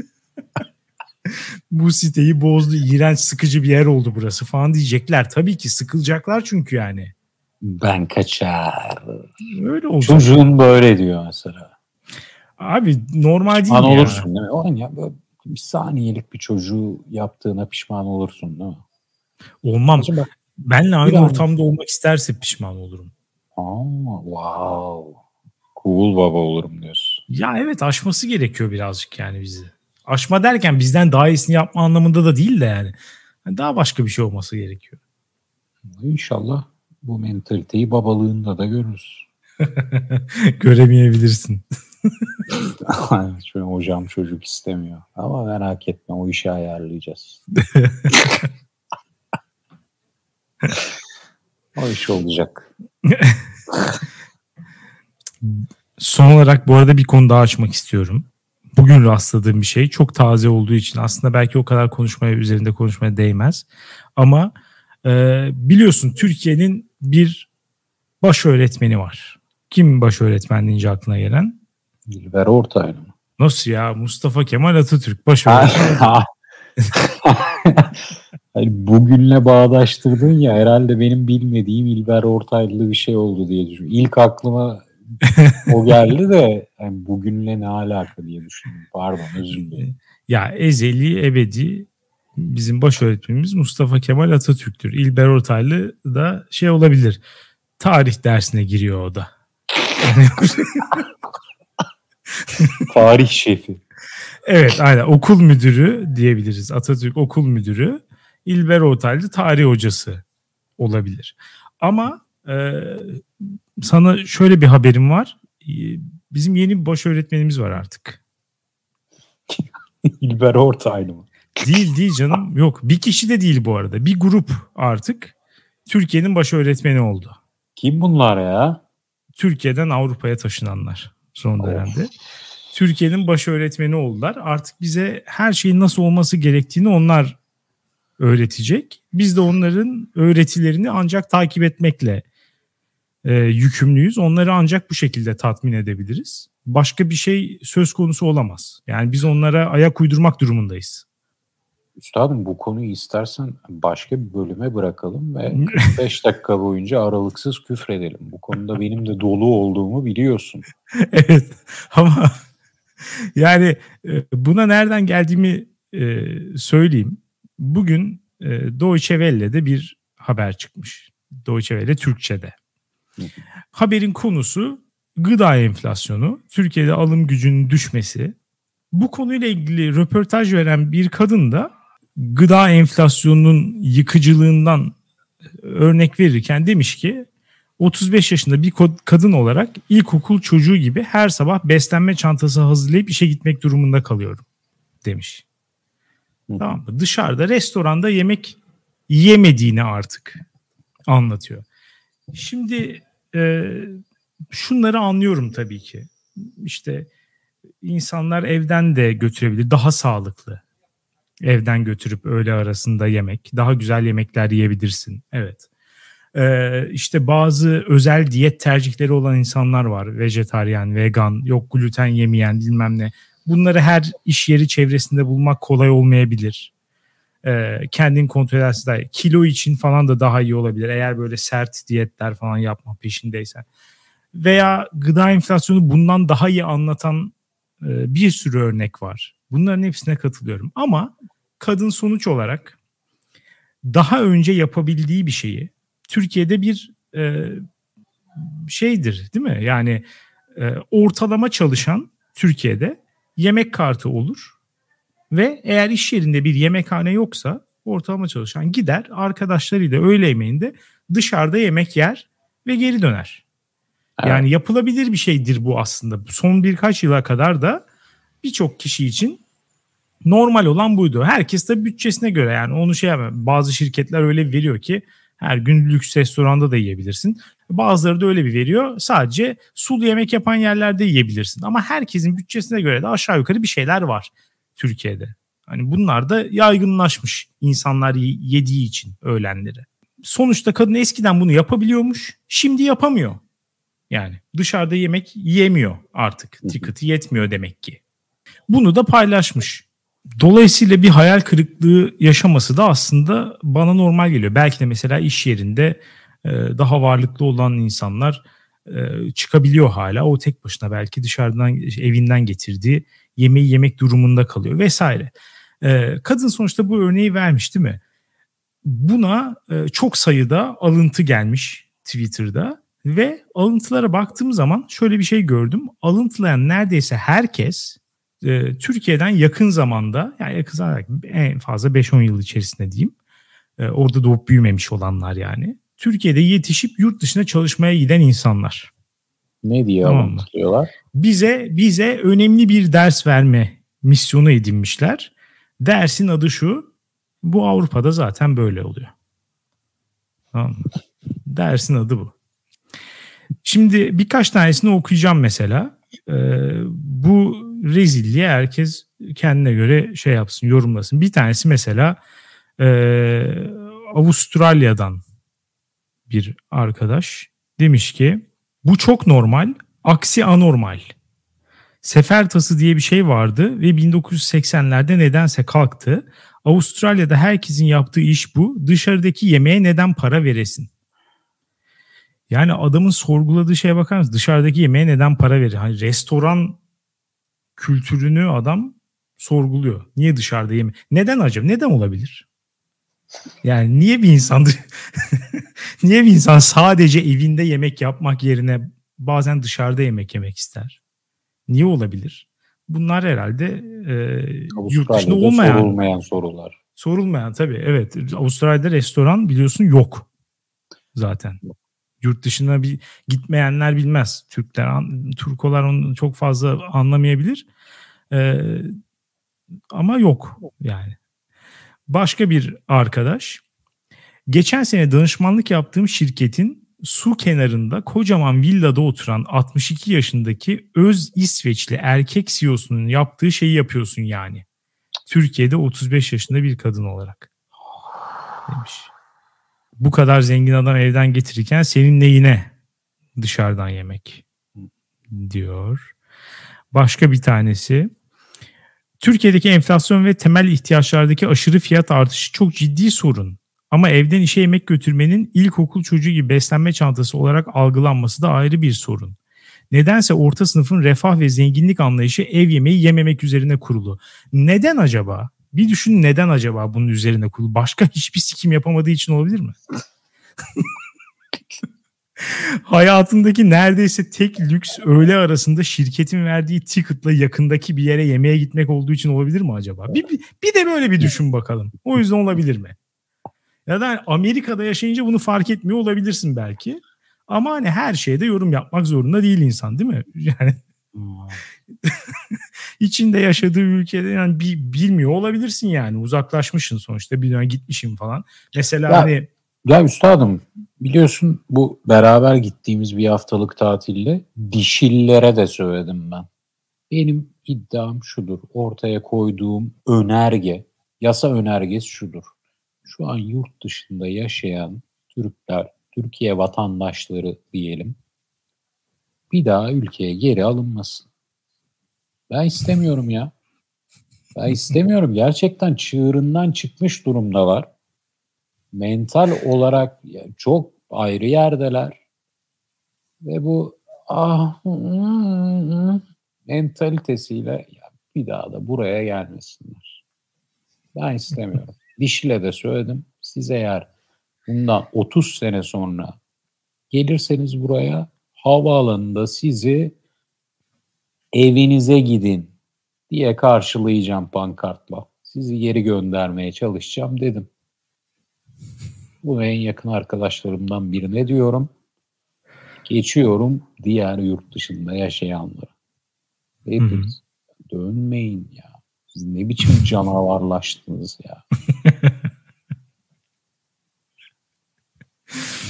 bu siteyi bozdu. İğrenç sıkıcı bir yer oldu burası falan diyecekler. Tabii ki sıkılacaklar çünkü yani. Ben kaçar. Öyle olacak. Çocuğun böyle diyor mesela. Abi normal değil pişman ya. olursun değil mi? O ya böyle bir saniyelik bir çocuğu yaptığına pişman olursun değil mi? Olmam. Acaba Benle aynı ortamda olmak isterse pişman olurum. Aa, wow. Cool baba olurum diyorsun. Ya evet aşması gerekiyor birazcık yani bizi. Aşma derken bizden daha iyisini yapma anlamında da değil de yani. Daha başka bir şey olması gerekiyor. İnşallah bu mentaliteyi babalığında da görürüz. Göremeyebilirsin. Şöyle hocam çocuk istemiyor. Ama merak etme o işi ayarlayacağız. o iş olacak. Son olarak bu arada bir konu daha açmak istiyorum. Bugün rastladığım bir şey çok taze olduğu için aslında belki o kadar konuşmaya üzerinde konuşmaya değmez. Ama e, biliyorsun Türkiye'nin bir baş öğretmeni var. Kim baş öğretmen deyince aklına gelen? Dilber Ortaylı mı? Nasıl ya? Mustafa Kemal Atatürk baş öğretmen. hani bugünle bağdaştırdın ya herhalde benim bilmediğim İlber Ortaylı bir şey oldu diye düşünüyorum. İlk aklıma o geldi de yani bugünle ne alaka diye düşündüm. Pardon özür dilerim. Ya ezeli ebedi bizim baş öğretmenimiz Mustafa Kemal Atatürk'tür. İlber Ortaylı da şey olabilir. Tarih dersine giriyor o da. Tarih şefi. Evet aynen okul müdürü diyebiliriz. Atatürk okul müdürü. İlber Ortaylı tarih hocası olabilir. Ama e, sana şöyle bir haberim var. E, bizim yeni bir baş öğretmenimiz var artık. İlber Ortaylı mı? Değil değil canım. Yok bir kişi de değil bu arada. Bir grup artık Türkiye'nin baş öğretmeni oldu. Kim bunlar ya? Türkiye'den Avrupa'ya taşınanlar son dönemde. Türkiye'nin baş öğretmeni oldular. Artık bize her şeyin nasıl olması gerektiğini onlar öğretecek. Biz de onların öğretilerini ancak takip etmekle e, yükümlüyüz. Onları ancak bu şekilde tatmin edebiliriz. Başka bir şey söz konusu olamaz. Yani biz onlara ayak uydurmak durumundayız. Üstadım bu konuyu istersen başka bir bölüme bırakalım ve 5 dakika boyunca aralıksız küfredelim. Bu konuda benim de dolu olduğumu biliyorsun. evet ama yani e, buna nereden geldiğimi e, söyleyeyim. Bugün e, Deutsche Welle'de bir haber çıkmış. Deutsche Welle Türkçe'de. Haberin konusu gıda enflasyonu, Türkiye'de alım gücünün düşmesi. Bu konuyla ilgili röportaj veren bir kadın da gıda enflasyonunun yıkıcılığından örnek verirken demiş ki 35 yaşında bir kadın olarak ilkokul çocuğu gibi her sabah beslenme çantası hazırlayıp işe gitmek durumunda kalıyorum demiş. Hı. Tamam mı? Dışarıda restoranda yemek yemediğini artık anlatıyor. Şimdi e, şunları anlıyorum tabii ki. İşte insanlar evden de götürebilir. Daha sağlıklı. Evden götürüp öğle arasında yemek. Daha güzel yemekler yiyebilirsin. Evet. Ee, işte bazı özel diyet tercihleri olan insanlar var. Vejetaryen, vegan, yok gluten yemeyen bilmem ne. Bunları her iş yeri çevresinde bulmak kolay olmayabilir. Ee, kendin kontrol edersin daha Kilo için falan da daha iyi olabilir. Eğer böyle sert diyetler falan yapma peşindeysen. Veya gıda enflasyonu bundan daha iyi anlatan e, bir sürü örnek var. Bunların hepsine katılıyorum. Ama kadın sonuç olarak daha önce yapabildiği bir şeyi Türkiye'de bir e, şeydir değil mi? Yani e, ortalama çalışan Türkiye'de yemek kartı olur ve eğer iş yerinde bir yemekhane yoksa ortalama çalışan gider arkadaşlarıyla öğle yemeğinde dışarıda yemek yer ve geri döner. Evet. Yani yapılabilir bir şeydir bu aslında. Son birkaç yıla kadar da birçok kişi için normal olan buydu. Herkes de bütçesine göre yani onu şey yapıyor. Bazı şirketler öyle veriyor ki her gün lüks restoranda da yiyebilirsin. Bazıları da öyle bir veriyor. Sadece sulu yemek yapan yerlerde yiyebilirsin. Ama herkesin bütçesine göre de aşağı yukarı bir şeyler var Türkiye'de. Hani bunlar da yaygınlaşmış insanlar yediği için öğlenleri. Sonuçta kadın eskiden bunu yapabiliyormuş. Şimdi yapamıyor. Yani dışarıda yemek yiyemiyor artık. Ticket'ı yetmiyor demek ki. Bunu da paylaşmış. Dolayısıyla bir hayal kırıklığı yaşaması da aslında bana normal geliyor. Belki de mesela iş yerinde e, daha varlıklı olan insanlar e, çıkabiliyor hala. O tek başına belki dışarıdan evinden getirdiği yemeği yemek durumunda kalıyor vesaire. E, kadın sonuçta bu örneği vermiş değil mi? Buna çok sayıda alıntı gelmiş Twitter'da. Ve alıntılara baktığım zaman şöyle bir şey gördüm. Alıntılayan neredeyse herkes e, Türkiye'den yakın zamanda yani yakın zamanda en fazla 5-10 yıl içerisinde diyeyim. E, orada doğup büyümemiş olanlar yani. Türkiye'de yetişip yurt dışına çalışmaya giden insanlar. Ne diye tamam alıntılar? Bize bize önemli bir ders verme misyonu edinmişler. Dersin adı şu. Bu Avrupa'da zaten böyle oluyor. Tamam Dersin adı bu. Şimdi birkaç tanesini okuyacağım mesela. Ee, bu rezilliğe herkes kendine göre şey yapsın, yorumlasın. Bir tanesi mesela e, Avustralya'dan bir arkadaş demiş ki bu çok normal, aksi anormal. Sefer tası diye bir şey vardı ve 1980'lerde nedense kalktı. Avustralya'da herkesin yaptığı iş bu. Dışarıdaki yemeğe neden para veresin? Yani adamın sorguladığı şeye bakar mısın? Dışarıdaki yemeğe neden para verir? Hani restoran kültürünü adam sorguluyor. Niye dışarıda yeme? Neden acaba? Neden olabilir? Yani niye bir insan niye bir insan sadece evinde yemek yapmak yerine bazen dışarıda yemek yemek ister? Niye olabilir? Bunlar herhalde e, yurt dışında olmayan sorulmayan sorular. Sorulmayan tabii evet. Avustralya'da restoran biliyorsun yok zaten. Yurt dışına bir gitmeyenler bilmez. Türkler, Turkolar onu çok fazla anlamayabilir. Ee, ama yok yani. Başka bir arkadaş. Geçen sene danışmanlık yaptığım şirketin su kenarında kocaman villada oturan 62 yaşındaki öz İsveçli erkek CEO'sunun yaptığı şeyi yapıyorsun yani. Türkiye'de 35 yaşında bir kadın olarak. Demiş. Bu kadar zengin adam evden getirirken senin neyine dışarıdan yemek diyor. Başka bir tanesi Türkiye'deki enflasyon ve temel ihtiyaçlardaki aşırı fiyat artışı çok ciddi sorun. Ama evden işe yemek götürmenin ilkokul çocuğu gibi beslenme çantası olarak algılanması da ayrı bir sorun. Nedense orta sınıfın refah ve zenginlik anlayışı ev yemeği yememek üzerine kurulu. Neden acaba? Bir düşün neden acaba bunun üzerine kurulu? Başka hiçbir sikim yapamadığı için olabilir mi? Hayatındaki neredeyse tek lüks öğle arasında şirketin verdiği ticket'la yakındaki bir yere yemeğe gitmek olduğu için olabilir mi acaba? Bir, bir, bir de böyle bir düşün bakalım. O yüzden olabilir mi? Ya da Amerika'da yaşayınca bunu fark etmiyor olabilirsin belki. Ama hani her şeyde yorum yapmak zorunda değil insan değil mi? Yani içinde yaşadığı ülkede yani bir bilmiyor olabilirsin yani uzaklaşmışsın sonuçta bir dönem gitmişim falan. Mesela ya, hani ya üstadım biliyorsun bu beraber gittiğimiz bir haftalık tatilde dişillere de söyledim ben. Benim iddiam şudur. Ortaya koyduğum önerge, yasa önergesi şudur. Şu an yurt dışında yaşayan Türkler, Türkiye vatandaşları diyelim bir daha ülkeye geri alınmasın. Ben istemiyorum ya. Ben istemiyorum. Gerçekten çığırından çıkmış durumdalar. Mental olarak çok ayrı yerdeler. Ve bu ah mentalitesiyle bir daha da buraya gelmesinler. Ben istemiyorum. Dişle de söyledim. Siz eğer bundan 30 sene sonra gelirseniz buraya havaalanında sizi evinize gidin diye karşılayacağım pankartla. Sizi geri göndermeye çalışacağım dedim. Bu en yakın arkadaşlarımdan birine diyorum. Geçiyorum diğer yurt dışında yaşayanlara. Hepiniz dönmeyin ya. Siz ne biçim canavarlaştınız ya.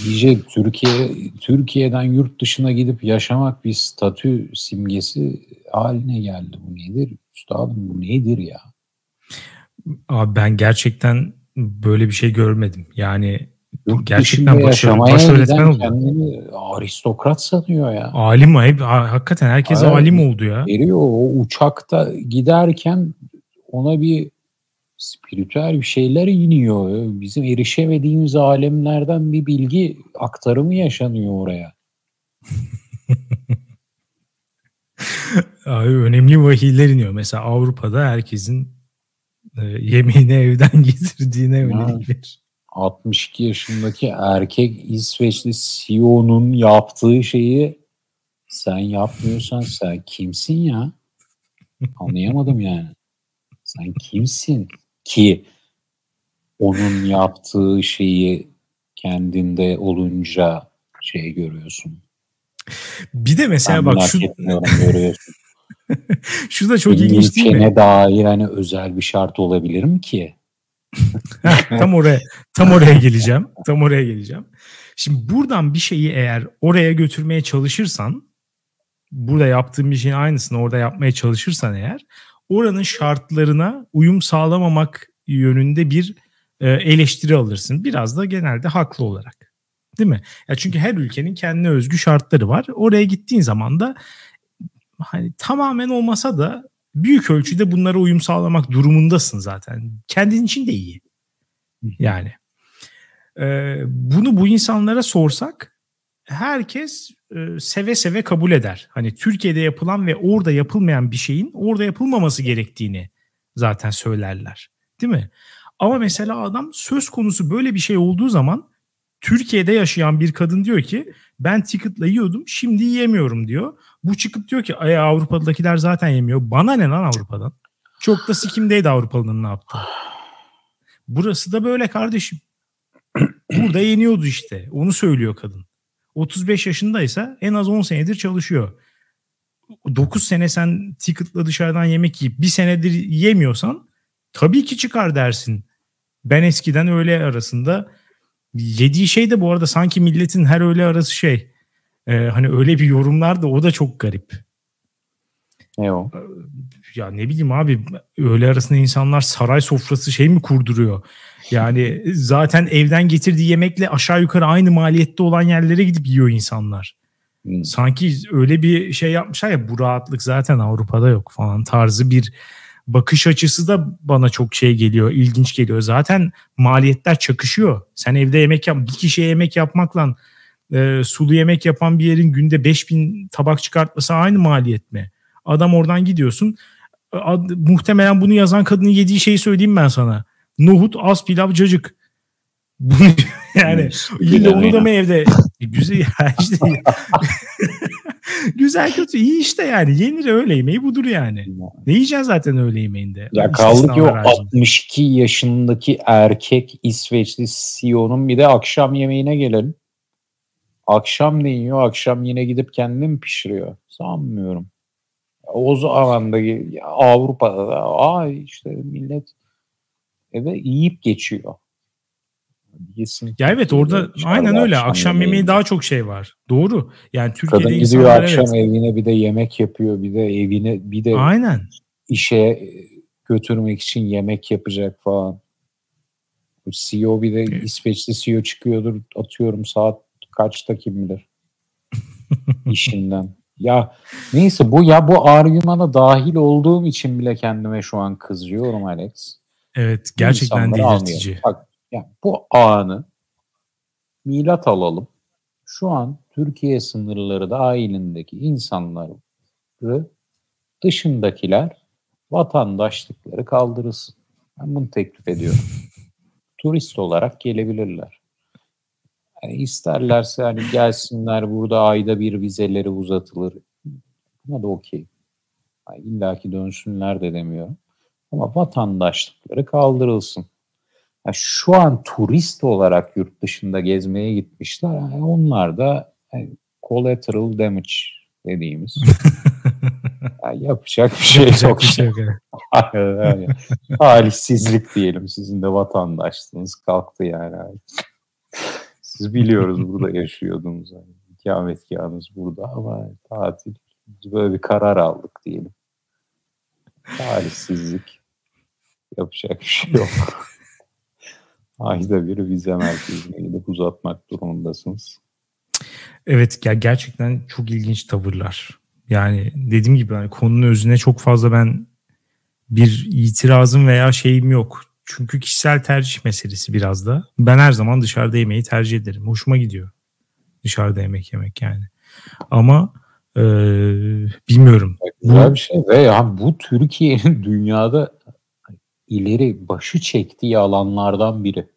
İyice Türkiye Türkiye'den yurt dışına gidip yaşamak bir statü simgesi haline geldi. Bu nedir? Üstadım bu nedir ya? Abi ben gerçekten böyle bir şey görmedim. Yani Yurt gerçekten başarılı, başarılı öğretmen oldu. Aristokrat sanıyor ya. Alim hep hakikaten herkes Aynen, alim oldu ya. Veriyor o uçakta giderken ona bir spiritüel bir şeyler iniyor. Bizim erişemediğimiz alemlerden bir bilgi aktarımı yaşanıyor oraya. Abi önemli vahiyler iniyor. Mesela Avrupa'da herkesin e, yemeğini evden getirdiğine yönelik bir. 62 yaşındaki erkek İsveçli CEO'nun yaptığı şeyi sen yapmıyorsan sen kimsin ya? Anlayamadım yani. Sen kimsin ki onun yaptığı şeyi kendinde olunca şey görüyorsun. Bir de mesela ben bak şu görüyorsun. şu da çok Benim ilginç değil mi? dair hani özel bir şart olabilir mi ki? tam oraya tam oraya geleceğim. Tam oraya geleceğim. Şimdi buradan bir şeyi eğer oraya götürmeye çalışırsan burada yaptığın bir şeyin aynısını orada yapmaya çalışırsan eğer oranın şartlarına uyum sağlamamak yönünde bir e, eleştiri alırsın. Biraz da genelde haklı olarak. Değil mi? Ya çünkü her ülkenin kendine özgü şartları var. Oraya gittiğin zaman da hani tamamen olmasa da büyük ölçüde bunlara uyum sağlamak durumundasın zaten. Kendin için de iyi. Yani. Ee, bunu bu insanlara sorsak herkes e, seve seve kabul eder. Hani Türkiye'de yapılan ve orada yapılmayan bir şeyin orada yapılmaması gerektiğini zaten söylerler. Değil mi? Ama mesela adam söz konusu böyle bir şey olduğu zaman Türkiye'de yaşayan bir kadın diyor ki ben ticket'la yiyordum şimdi yiyemiyorum diyor. Bu çıkıp diyor ki Ay, Avrupa'dakiler zaten yemiyor. Bana ne lan Avrupa'dan? Çok da sikimdeydi Avrupalı'nın ne yaptı. Burası da böyle kardeşim. Burada yeniyordu işte. Onu söylüyor kadın. 35 yaşındaysa en az 10 senedir çalışıyor. 9 sene sen ticket'la dışarıdan yemek yiyip bir senedir yemiyorsan tabii ki çıkar dersin. Ben eskiden öğle arasında yediği şey de bu arada sanki milletin her öğle arası şey. E, hani öyle bir yorumlar da o da çok garip. Ne o? Ya ne bileyim abi öğle arasında insanlar saray sofrası şey mi kurduruyor? Yani zaten evden getirdiği yemekle aşağı yukarı aynı maliyette olan yerlere gidip yiyor insanlar. Hmm. Sanki öyle bir şey yapmışlar ya bu rahatlık zaten Avrupa'da yok falan tarzı bir bakış açısı da bana çok şey geliyor, ilginç geliyor. Zaten maliyetler çakışıyor. Sen evde yemek yap, bir kişiye yemek yapmakla e, sulu yemek yapan bir yerin günde 5000 tabak çıkartması aynı maliyet mi? Adam oradan gidiyorsun. Ad, muhtemelen bunu yazan kadının yediği şeyi söyleyeyim ben sana. Nohut, az pilav, cacık. Yani yine onu da mı evde? E, güzel işte. Güzel kötü iyi işte yani. Yenir öğle yemeği budur yani. Ne yiyeceksin zaten öğle yemeğinde? Ya kaldık yok 62 yaşındaki erkek İsveçli CEO'nun bir de akşam yemeğine gelelim. Akşam ne yiyor? Akşam yine gidip kendi mi pişiriyor? Sanmıyorum. O zaman da Avrupa'da da ay işte millet eve yiyip geçiyor. Yesin. Ya evet orada aynen öyle. Akşam, akşam yemeği daha çok şey var. Doğru. Yani Türkiye'de Kadın gidiyor akşam evet. evine bir de yemek yapıyor. Bir de evine bir de aynen. işe götürmek için yemek yapacak falan. CEO bir de İsveçli CEO çıkıyordur atıyorum saat kaçta kim bilir işinden. Ya neyse bu ya bu argümana dahil olduğum için bile kendime şu an kızıyorum Alex. Evet gerçekten delirtici. Bak yani bu anı milat alalım. Şu an Türkiye sınırları dahilindeki insanları dışındakiler vatandaşlıkları kaldırılsın. Ben bunu teklif ediyorum. Turist olarak gelebilirler. Yani isterlerse hani gelsinler burada ayda bir vizeleri uzatılır. Buna da okey. Yani İlla ki dönsünler de demiyorum. Ama vatandaşlıkları kaldırılsın. Yani şu an turist olarak yurt dışında gezmeye gitmişler. Yani onlar da yani collateral damage dediğimiz. yani yapacak bir şey yapacak yok. Bir şey yok. Talihsizlik diyelim. Sizin de vatandaşlığınız kalktı yani. Siz biliyoruz burada yaşıyordunuz. Yani. İkametgahınız burada ama tatil. Biz böyle bir karar aldık diyelim. Talihsizlik. Yapacak bir şey yok. Ayda bir vize merkezine gidip uzatmak durumundasınız. Evet ya gerçekten çok ilginç tavırlar. Yani dediğim gibi hani konunun özüne çok fazla ben bir itirazım veya şeyim yok. Çünkü kişisel tercih meselesi biraz da. Ben her zaman dışarıda yemeği tercih ederim. Hoşuma gidiyor. Dışarıda yemek yemek yani. Ama e, bilmiyorum. Güzel bir şey ve ya bu Türkiye'nin dünyada ileri başı çektiği alanlardan biri.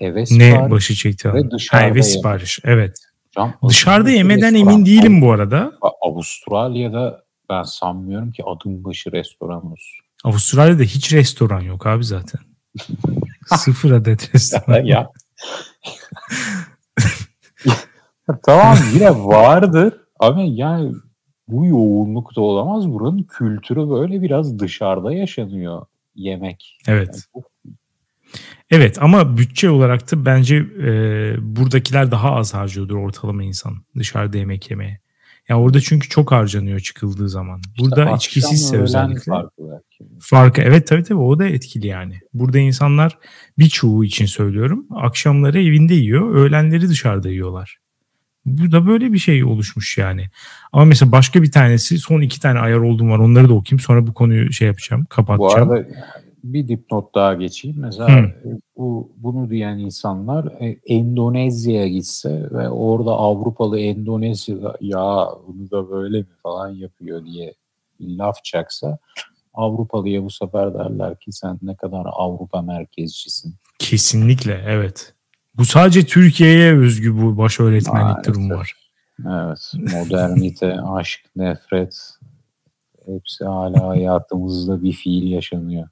Eve Ne başı çekti? Ve Ha, dışarıda eve yemek. sipariş. Evet. Hocam, Dışarıda yemeden emin değilim bu arada. Avustralya'da ben sanmıyorum ki adım başı restoran olsun. Avustralya'da hiç restoran yok abi zaten. Sıfır adet restoran. ya. tamam yine vardır ama yani bu yoğunlukta olamaz. Buranın kültürü böyle biraz dışarıda yaşanıyor yemek. Evet. Yani bu- Evet ama bütçe olarak da bence e, buradakiler daha az harcıyordur ortalama insan dışarıda yemek yemeye. Ya orada çünkü çok harcanıyor çıkıldığı zaman. Burada akşam, içkisizse özellikle. farkı. Farkı evet tabii tabii o da etkili yani. Burada insanlar birçoğu için söylüyorum akşamları evinde yiyor öğlenleri dışarıda yiyorlar. Burada böyle bir şey oluşmuş yani. Ama mesela başka bir tanesi son iki tane ayar oldum var onları da okuyayım sonra bu konuyu şey yapacağım Bu kapatacağım. arada bir dipnot daha geçeyim. Mesela Hı. bu bunu diyen insanlar e, Endonezya'ya gitse ve orada Avrupalı Endonezya'da ya bunu da böyle mi falan yapıyor diye laf çaksa Avrupalıya bu sefer derler ki sen ne kadar Avrupa merkezcisin. Kesinlikle evet. Bu sadece Türkiye'ye özgü bu baş öğretmenlik Maalesef. durumu var. Evet, modernite, aşk, nefret hepsi hala hayatımızda bir fiil yaşanıyor.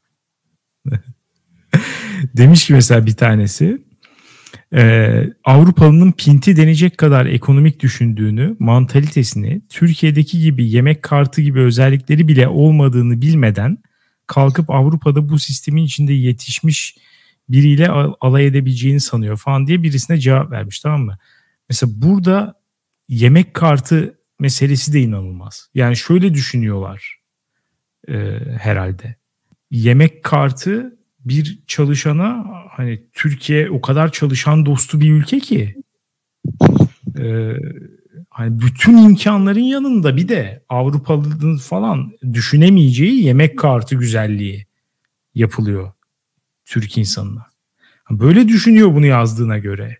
Demiş ki mesela bir tanesi e, Avrupalı'nın pinti denecek kadar ekonomik düşündüğünü, mantalitesini, Türkiye'deki gibi yemek kartı gibi özellikleri bile olmadığını bilmeden kalkıp Avrupa'da bu sistemin içinde yetişmiş biriyle al- alay edebileceğini sanıyor falan diye birisine cevap vermiş tamam mı? Mesela burada yemek kartı meselesi de inanılmaz. Yani şöyle düşünüyorlar e, herhalde. Yemek kartı bir çalışana hani Türkiye o kadar çalışan dostu bir ülke ki e, hani bütün imkanların yanında bir de Avrupalı'nın falan düşünemeyeceği yemek kartı güzelliği yapılıyor Türk insanına. Böyle düşünüyor bunu yazdığına göre.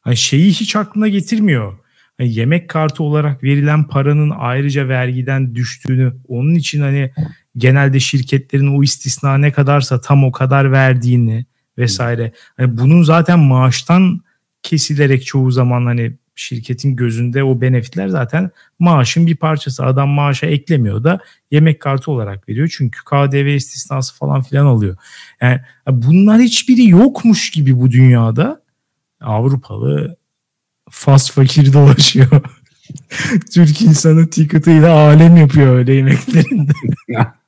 Hani şeyi hiç aklına getirmiyor. Hani yemek kartı olarak verilen paranın ayrıca vergiden düştüğünü, onun için hani genelde şirketlerin o istisna ne kadarsa tam o kadar verdiğini vesaire. Hani bunun zaten maaştan kesilerek çoğu zaman hani şirketin gözünde o benefitler zaten maaşın bir parçası. Adam maaşa eklemiyor da yemek kartı olarak veriyor. Çünkü KDV istisnası falan filan alıyor. Yani bunlar hiçbiri yokmuş gibi bu dünyada. Avrupalı fas fakir dolaşıyor. Türk insanı ticket'ıyla alem yapıyor öyle yemeklerinde.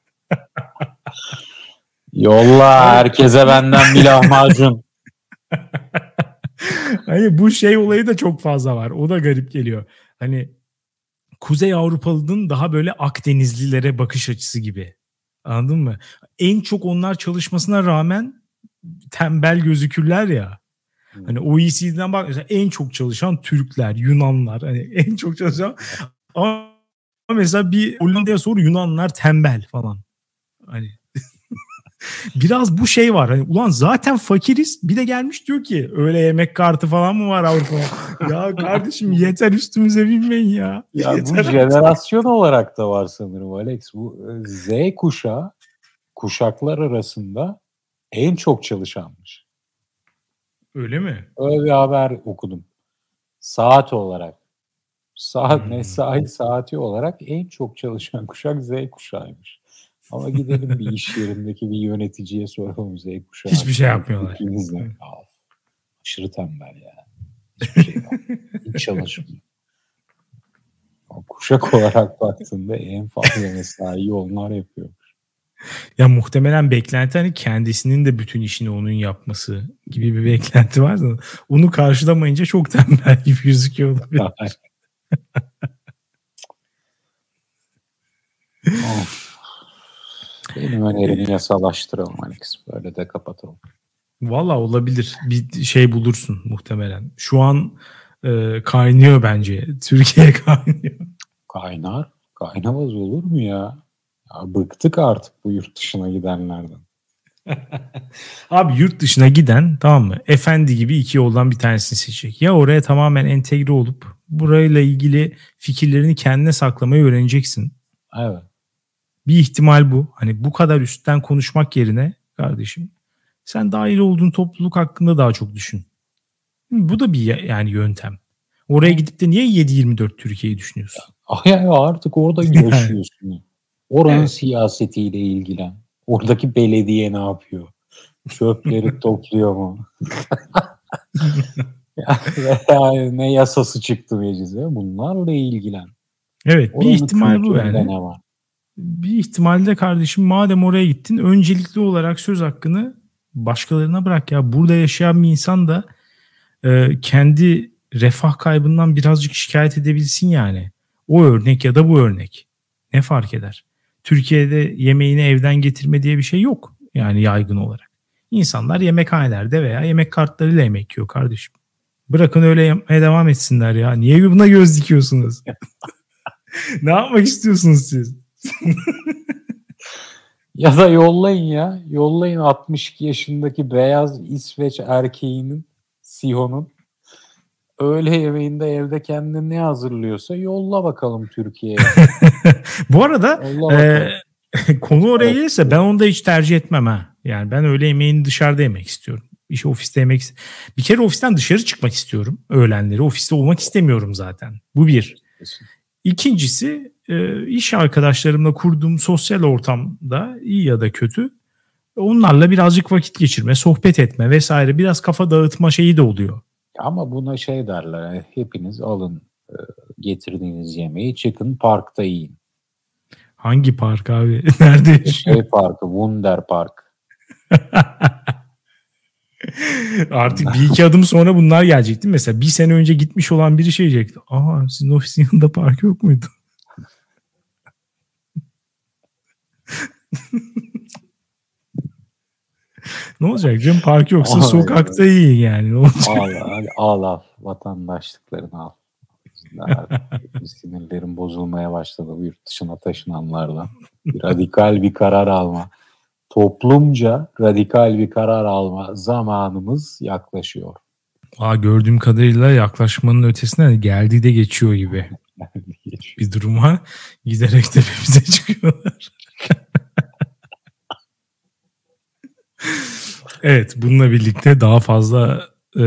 Yolla herkese benden bir lahmacun. hani bu şey olayı da çok fazla var. O da garip geliyor. Hani Kuzey Avrupalı'nın daha böyle Akdenizlilere bakış açısı gibi. Anladın mı? En çok onlar çalışmasına rağmen tembel gözükürler ya. Hani OECD'den bak mesela en çok çalışan Türkler, Yunanlar hani en çok çalışan ama mesela bir Hollanda'ya sor Yunanlar tembel falan. Hani biraz bu şey var. Hani ulan zaten fakiriz. Bir de gelmiş diyor ki öyle yemek kartı falan mı var Avrupa'da? ya kardeşim yeter üstümüze binmeyin ya. Ya bu Yeter. jenerasyon olarak da var sanırım Alex. Bu e, Z kuşağı kuşaklar arasında en çok çalışanmış. Öyle mi? Öyle bir haber okudum. Saat olarak. Saat Hmm. mesai saati olarak en çok çalışan kuşak Z kuşağıymış. Ama gidelim bir iş yerindeki bir yöneticiye soralım Z kuşağı. Hiçbir şey yapmıyorlar. Ya, aşırı tembel ya. Hiçbir şey yok. Hiç çalışmıyor. Kuşak olarak baktığında en fazla mesaiyi onlar yapıyor. Ya muhtemelen beklenti hani kendisinin de bütün işini onun yapması gibi bir beklenti var da onu karşılamayınca çok tembel gibi gözüküyor olabilir. Benim önerimi yasalaştıralım Alex. Böyle de kapatalım. Valla olabilir. Bir şey bulursun muhtemelen. Şu an e, kaynıyor bence. Türkiye kaynıyor. Kaynar. Kaynamaz olur mu ya? ya? Bıktık artık bu yurt dışına gidenlerden. Abi yurt dışına giden tamam mı? Efendi gibi iki yoldan bir tanesini seçecek. Ya oraya tamamen entegre olup burayla ilgili fikirlerini kendine saklamayı öğreneceksin. Evet. Bir ihtimal bu. Hani bu kadar üstten konuşmak yerine kardeşim Sen dahil olduğun topluluk hakkında daha çok düşün. Bu da bir yani yöntem. Oraya gidip de niye 7-24 Türkiye'yi düşünüyorsun? Yani artık orada yaşıyorsun. Oranın evet. siyasetiyle ilgilen. Oradaki belediye ne yapıyor? Çöpleri topluyor mu? yani ne yasası çıktı meclise? Bunlarla ilgilen. Evet Oranın bir ihtimal bu yani. Ne var? Bir ihtimalde kardeşim madem oraya gittin öncelikli olarak söz hakkını başkalarına bırak ya. Burada yaşayan bir insan da e, kendi refah kaybından birazcık şikayet edebilsin yani. O örnek ya da bu örnek. Ne fark eder? Türkiye'de yemeğini evden getirme diye bir şey yok. Yani yaygın olarak. İnsanlar yemekhanelerde veya yemek kartlarıyla yemek yiyor kardeşim. Bırakın öyle yapmaya devam etsinler ya. Niye buna göz dikiyorsunuz? ne yapmak istiyorsunuz siz? ya da yollayın ya. Yollayın 62 yaşındaki beyaz İsveç erkeğinin Sihon'un öğle yemeğinde evde kendine ne hazırlıyorsa yolla bakalım Türkiye'ye. Bu arada e, konu oraya evet. gelirse ben onu da hiç tercih etmem ha. Yani ben öğle yemeğini dışarıda yemek istiyorum. İş ofiste yemek Bir kere ofisten dışarı çıkmak istiyorum öğlenleri. Ofiste olmak istemiyorum zaten. Bu bir. İkincisi e, iş arkadaşlarımla kurduğum sosyal ortamda iyi ya da kötü onlarla birazcık vakit geçirme, sohbet etme vesaire biraz kafa dağıtma şeyi de oluyor. Ama buna şey derler hepiniz alın e, getirdiğiniz yemeği çıkın parkta yiyin. Hangi park abi? Nerede? Şey parkı, Wunder Park. Artık bir iki adım sonra bunlar gelecek değil mi? Mesela bir sene önce gitmiş olan biri şey diyecekti. Aa sizin ofisin yanında park yok muydu? Ne olacak canım park yoksa Aa, sokakta evet. iyi yani. Ne olacak? Al, al, al, vatandaşlıklarını al. Sinirlerim bozulmaya başladı bu yurt dışına taşınanlarla. Radikal bir karar alma toplumca radikal bir karar alma zamanımız yaklaşıyor. Aa, gördüğüm kadarıyla yaklaşmanın ötesine geldiği de geçiyor gibi. bir duruma giderek tepemize çıkıyorlar. evet bununla birlikte daha fazla e,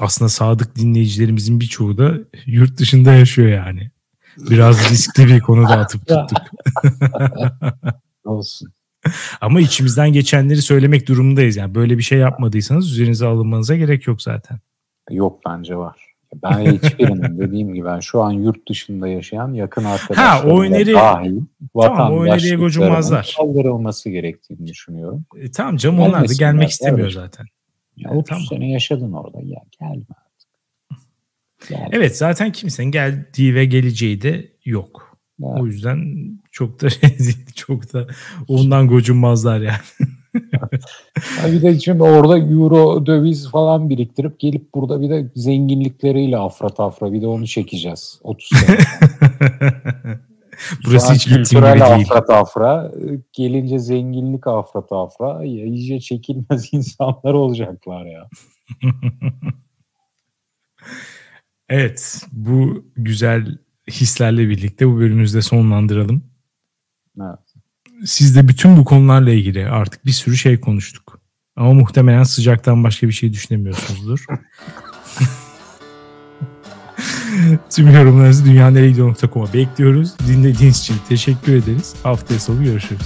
aslında sadık dinleyicilerimizin birçoğu da yurt dışında yaşıyor yani. Biraz riskli bir konuda atıp tuttuk. Olsun. Ama içimizden geçenleri söylemek durumundayız. Yani böyle bir şey yapmadıysanız üzerinize alınmanıza gerek yok zaten. Yok bence var. Ben hiçbirinin dediğim gibi ben şu an yurt dışında yaşayan yakın arkadaşlarım ha, o öneri, dahil tamam, o öneriye gocunmazlar. kaldırılması gerektiğini düşünüyorum. E, tamam canım onlar da gelmek istemiyor evet. zaten. Ya 30 tamam. sene yaşadın orada ya gelme artık. Gelme. Evet zaten kimsenin geldiği ve geleceği de yok. Evet. O yüzden çok da çok da ondan gocunmazlar yani. Bir de şimdi orada euro döviz falan biriktirip gelip burada bir de zenginlikleriyle afra tafra bir de onu çekeceğiz 30 sene. Burası hiç gittiğim gibi değil. afra tafra gelince zenginlik afra tafra iyice çekilmez insanlar olacaklar ya. evet bu güzel hislerle birlikte bu bölümümüzde sonlandıralım. Evet. Siz de bütün bu konularla ilgili artık bir sürü şey konuştuk. Ama muhtemelen sıcaktan başka bir şey düşünemiyorsunuzdur. Tüm yorumlarınızı dünyaneregidiyor.com'a bekliyoruz. Dinlediğiniz için teşekkür ederiz. Haftaya sonu görüşürüz.